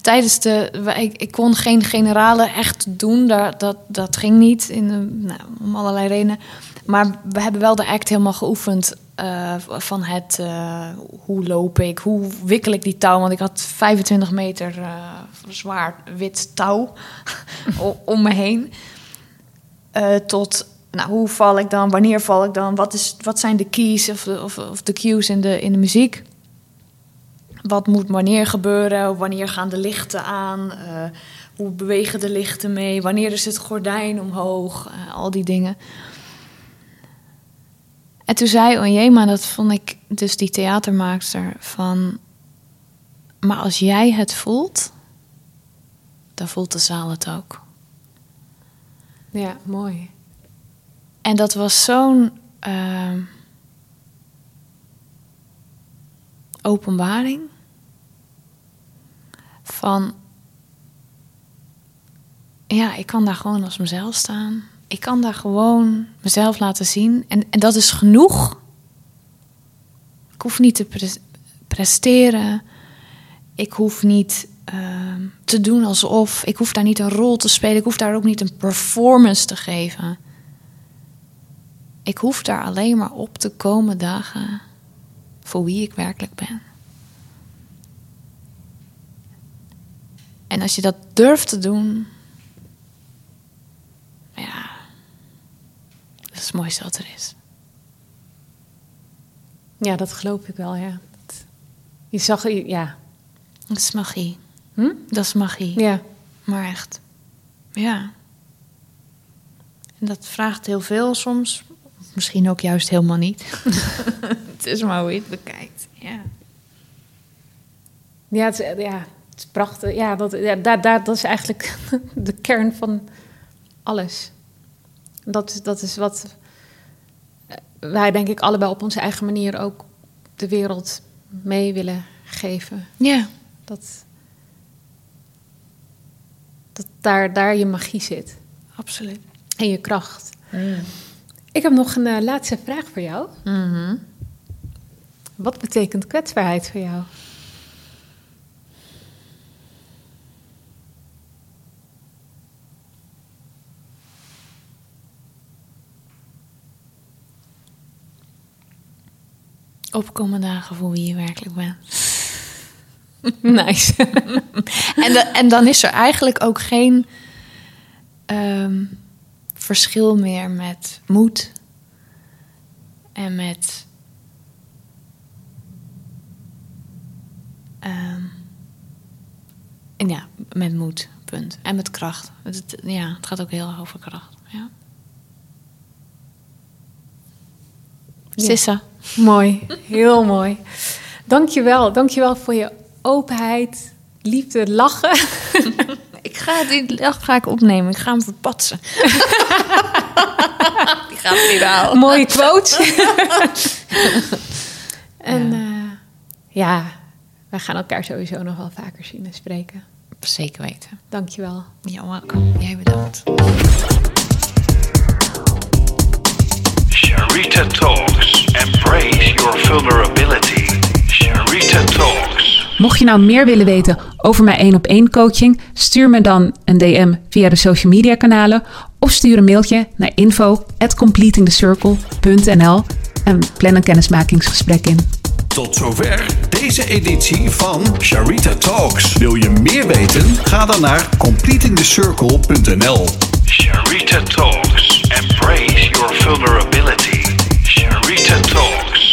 Tijdens de. Ik, ik kon geen generale echt doen, daar, dat, dat ging niet in, de- nou, om allerlei redenen. Maar we hebben wel de act helemaal geoefend eh, van het. eh, hoe loop ik, hoe wikkel ik die touw? Want ik had 25 meter eh, zwaar wit touw om me heen. Eh, tot. Nou, hoe val ik dan? Wanneer val ik dan? Wat, is, wat zijn de keys of of, of de cues in de, in de muziek? wat moet wanneer gebeuren? Wanneer gaan de lichten aan? Eh, hoe bewegen de lichten mee? Wanneer is het gordijn omhoog? Eh, al die dingen. En toen zei Onjema, dat vond ik dus die theatermaakster, van... Maar als jij het voelt, dan voelt de zaal het ook. Ja, mooi. En dat was zo'n ehm, openbaring. van, ja, ik kan daar gewoon als mezelf staan. Ik kan daar gewoon mezelf laten zien. En, en dat is genoeg. Ik hoef niet te pres- presteren. Ik hoef niet te doen alsof. Ik hoef daar niet een rol te spelen. Ik hoef daar ook niet een performance te geven. Ik hoef daar alleen maar op te komen dagen voor wie ik werkelijk ben. En als je dat durft te doen, ja, dat is het mooiste wat er is. Ja, dat geloof ik wel, ja. Dat- Je zag, ja. Dat is magie. Hm? Dat is magie. Ja. Maar echt, ja. En dat vraagt heel veel soms. Misschien ook juist helemaal niet. het is maar hoe je het bekijkt. Ja. Ja, het, is- ja, het is prachtig. Ja, dat, ja daar, daar, dat is eigenlijk de kern van alles. Dat, is- dat is wat eh, wij, denk ik, allebei op onze eigen manier ook de wereld mee willen geven. Ja. Dat, dat daar, daar je magie zit Absoluut. en je kracht. Ik heb nog een eh, laatste vraag voor jou. Wat betekent kwetsbaarheid voor jou? Opkomen dagen voor wie je werkelijk bent. Nice. En, en dan is er eigenlijk ook geen ehm, verschil meer met moed en met. ehm, en ja, met moed, punt. En met kracht. Het, ja, het gaat ook heel erg over kracht. Ja. Ja. Sissa. mooi, heel mooi. Dankjewel, dankjewel voor je openheid, liefde, lachen. Ik ga die dag ga ik opnemen. Ik ga hem verpatsen. die gaat viraal. Mooie quotes. en ja. ja, wij gaan elkaar sowieso nog wel vaker zien en spreken. Zeker weten. Dankjewel. Ja, welkom. Jij bedankt. Sharita Talks. Embrace your vulnerability. Sharita Talks. Mocht je nou meer willen weten over mijn 1 op 1 coaching, stuur me dan een DM via de social media kanalen of stuur een mailtje naar info@completingthecircle.nl en plan een kennismakingsgesprek in. Tot zover deze editie van Sharita Talks. Wil je meer weten? Ga dan naar completingthecircle.nl. Sharita Talks. Embrace your vulnerability. Sharita Talks.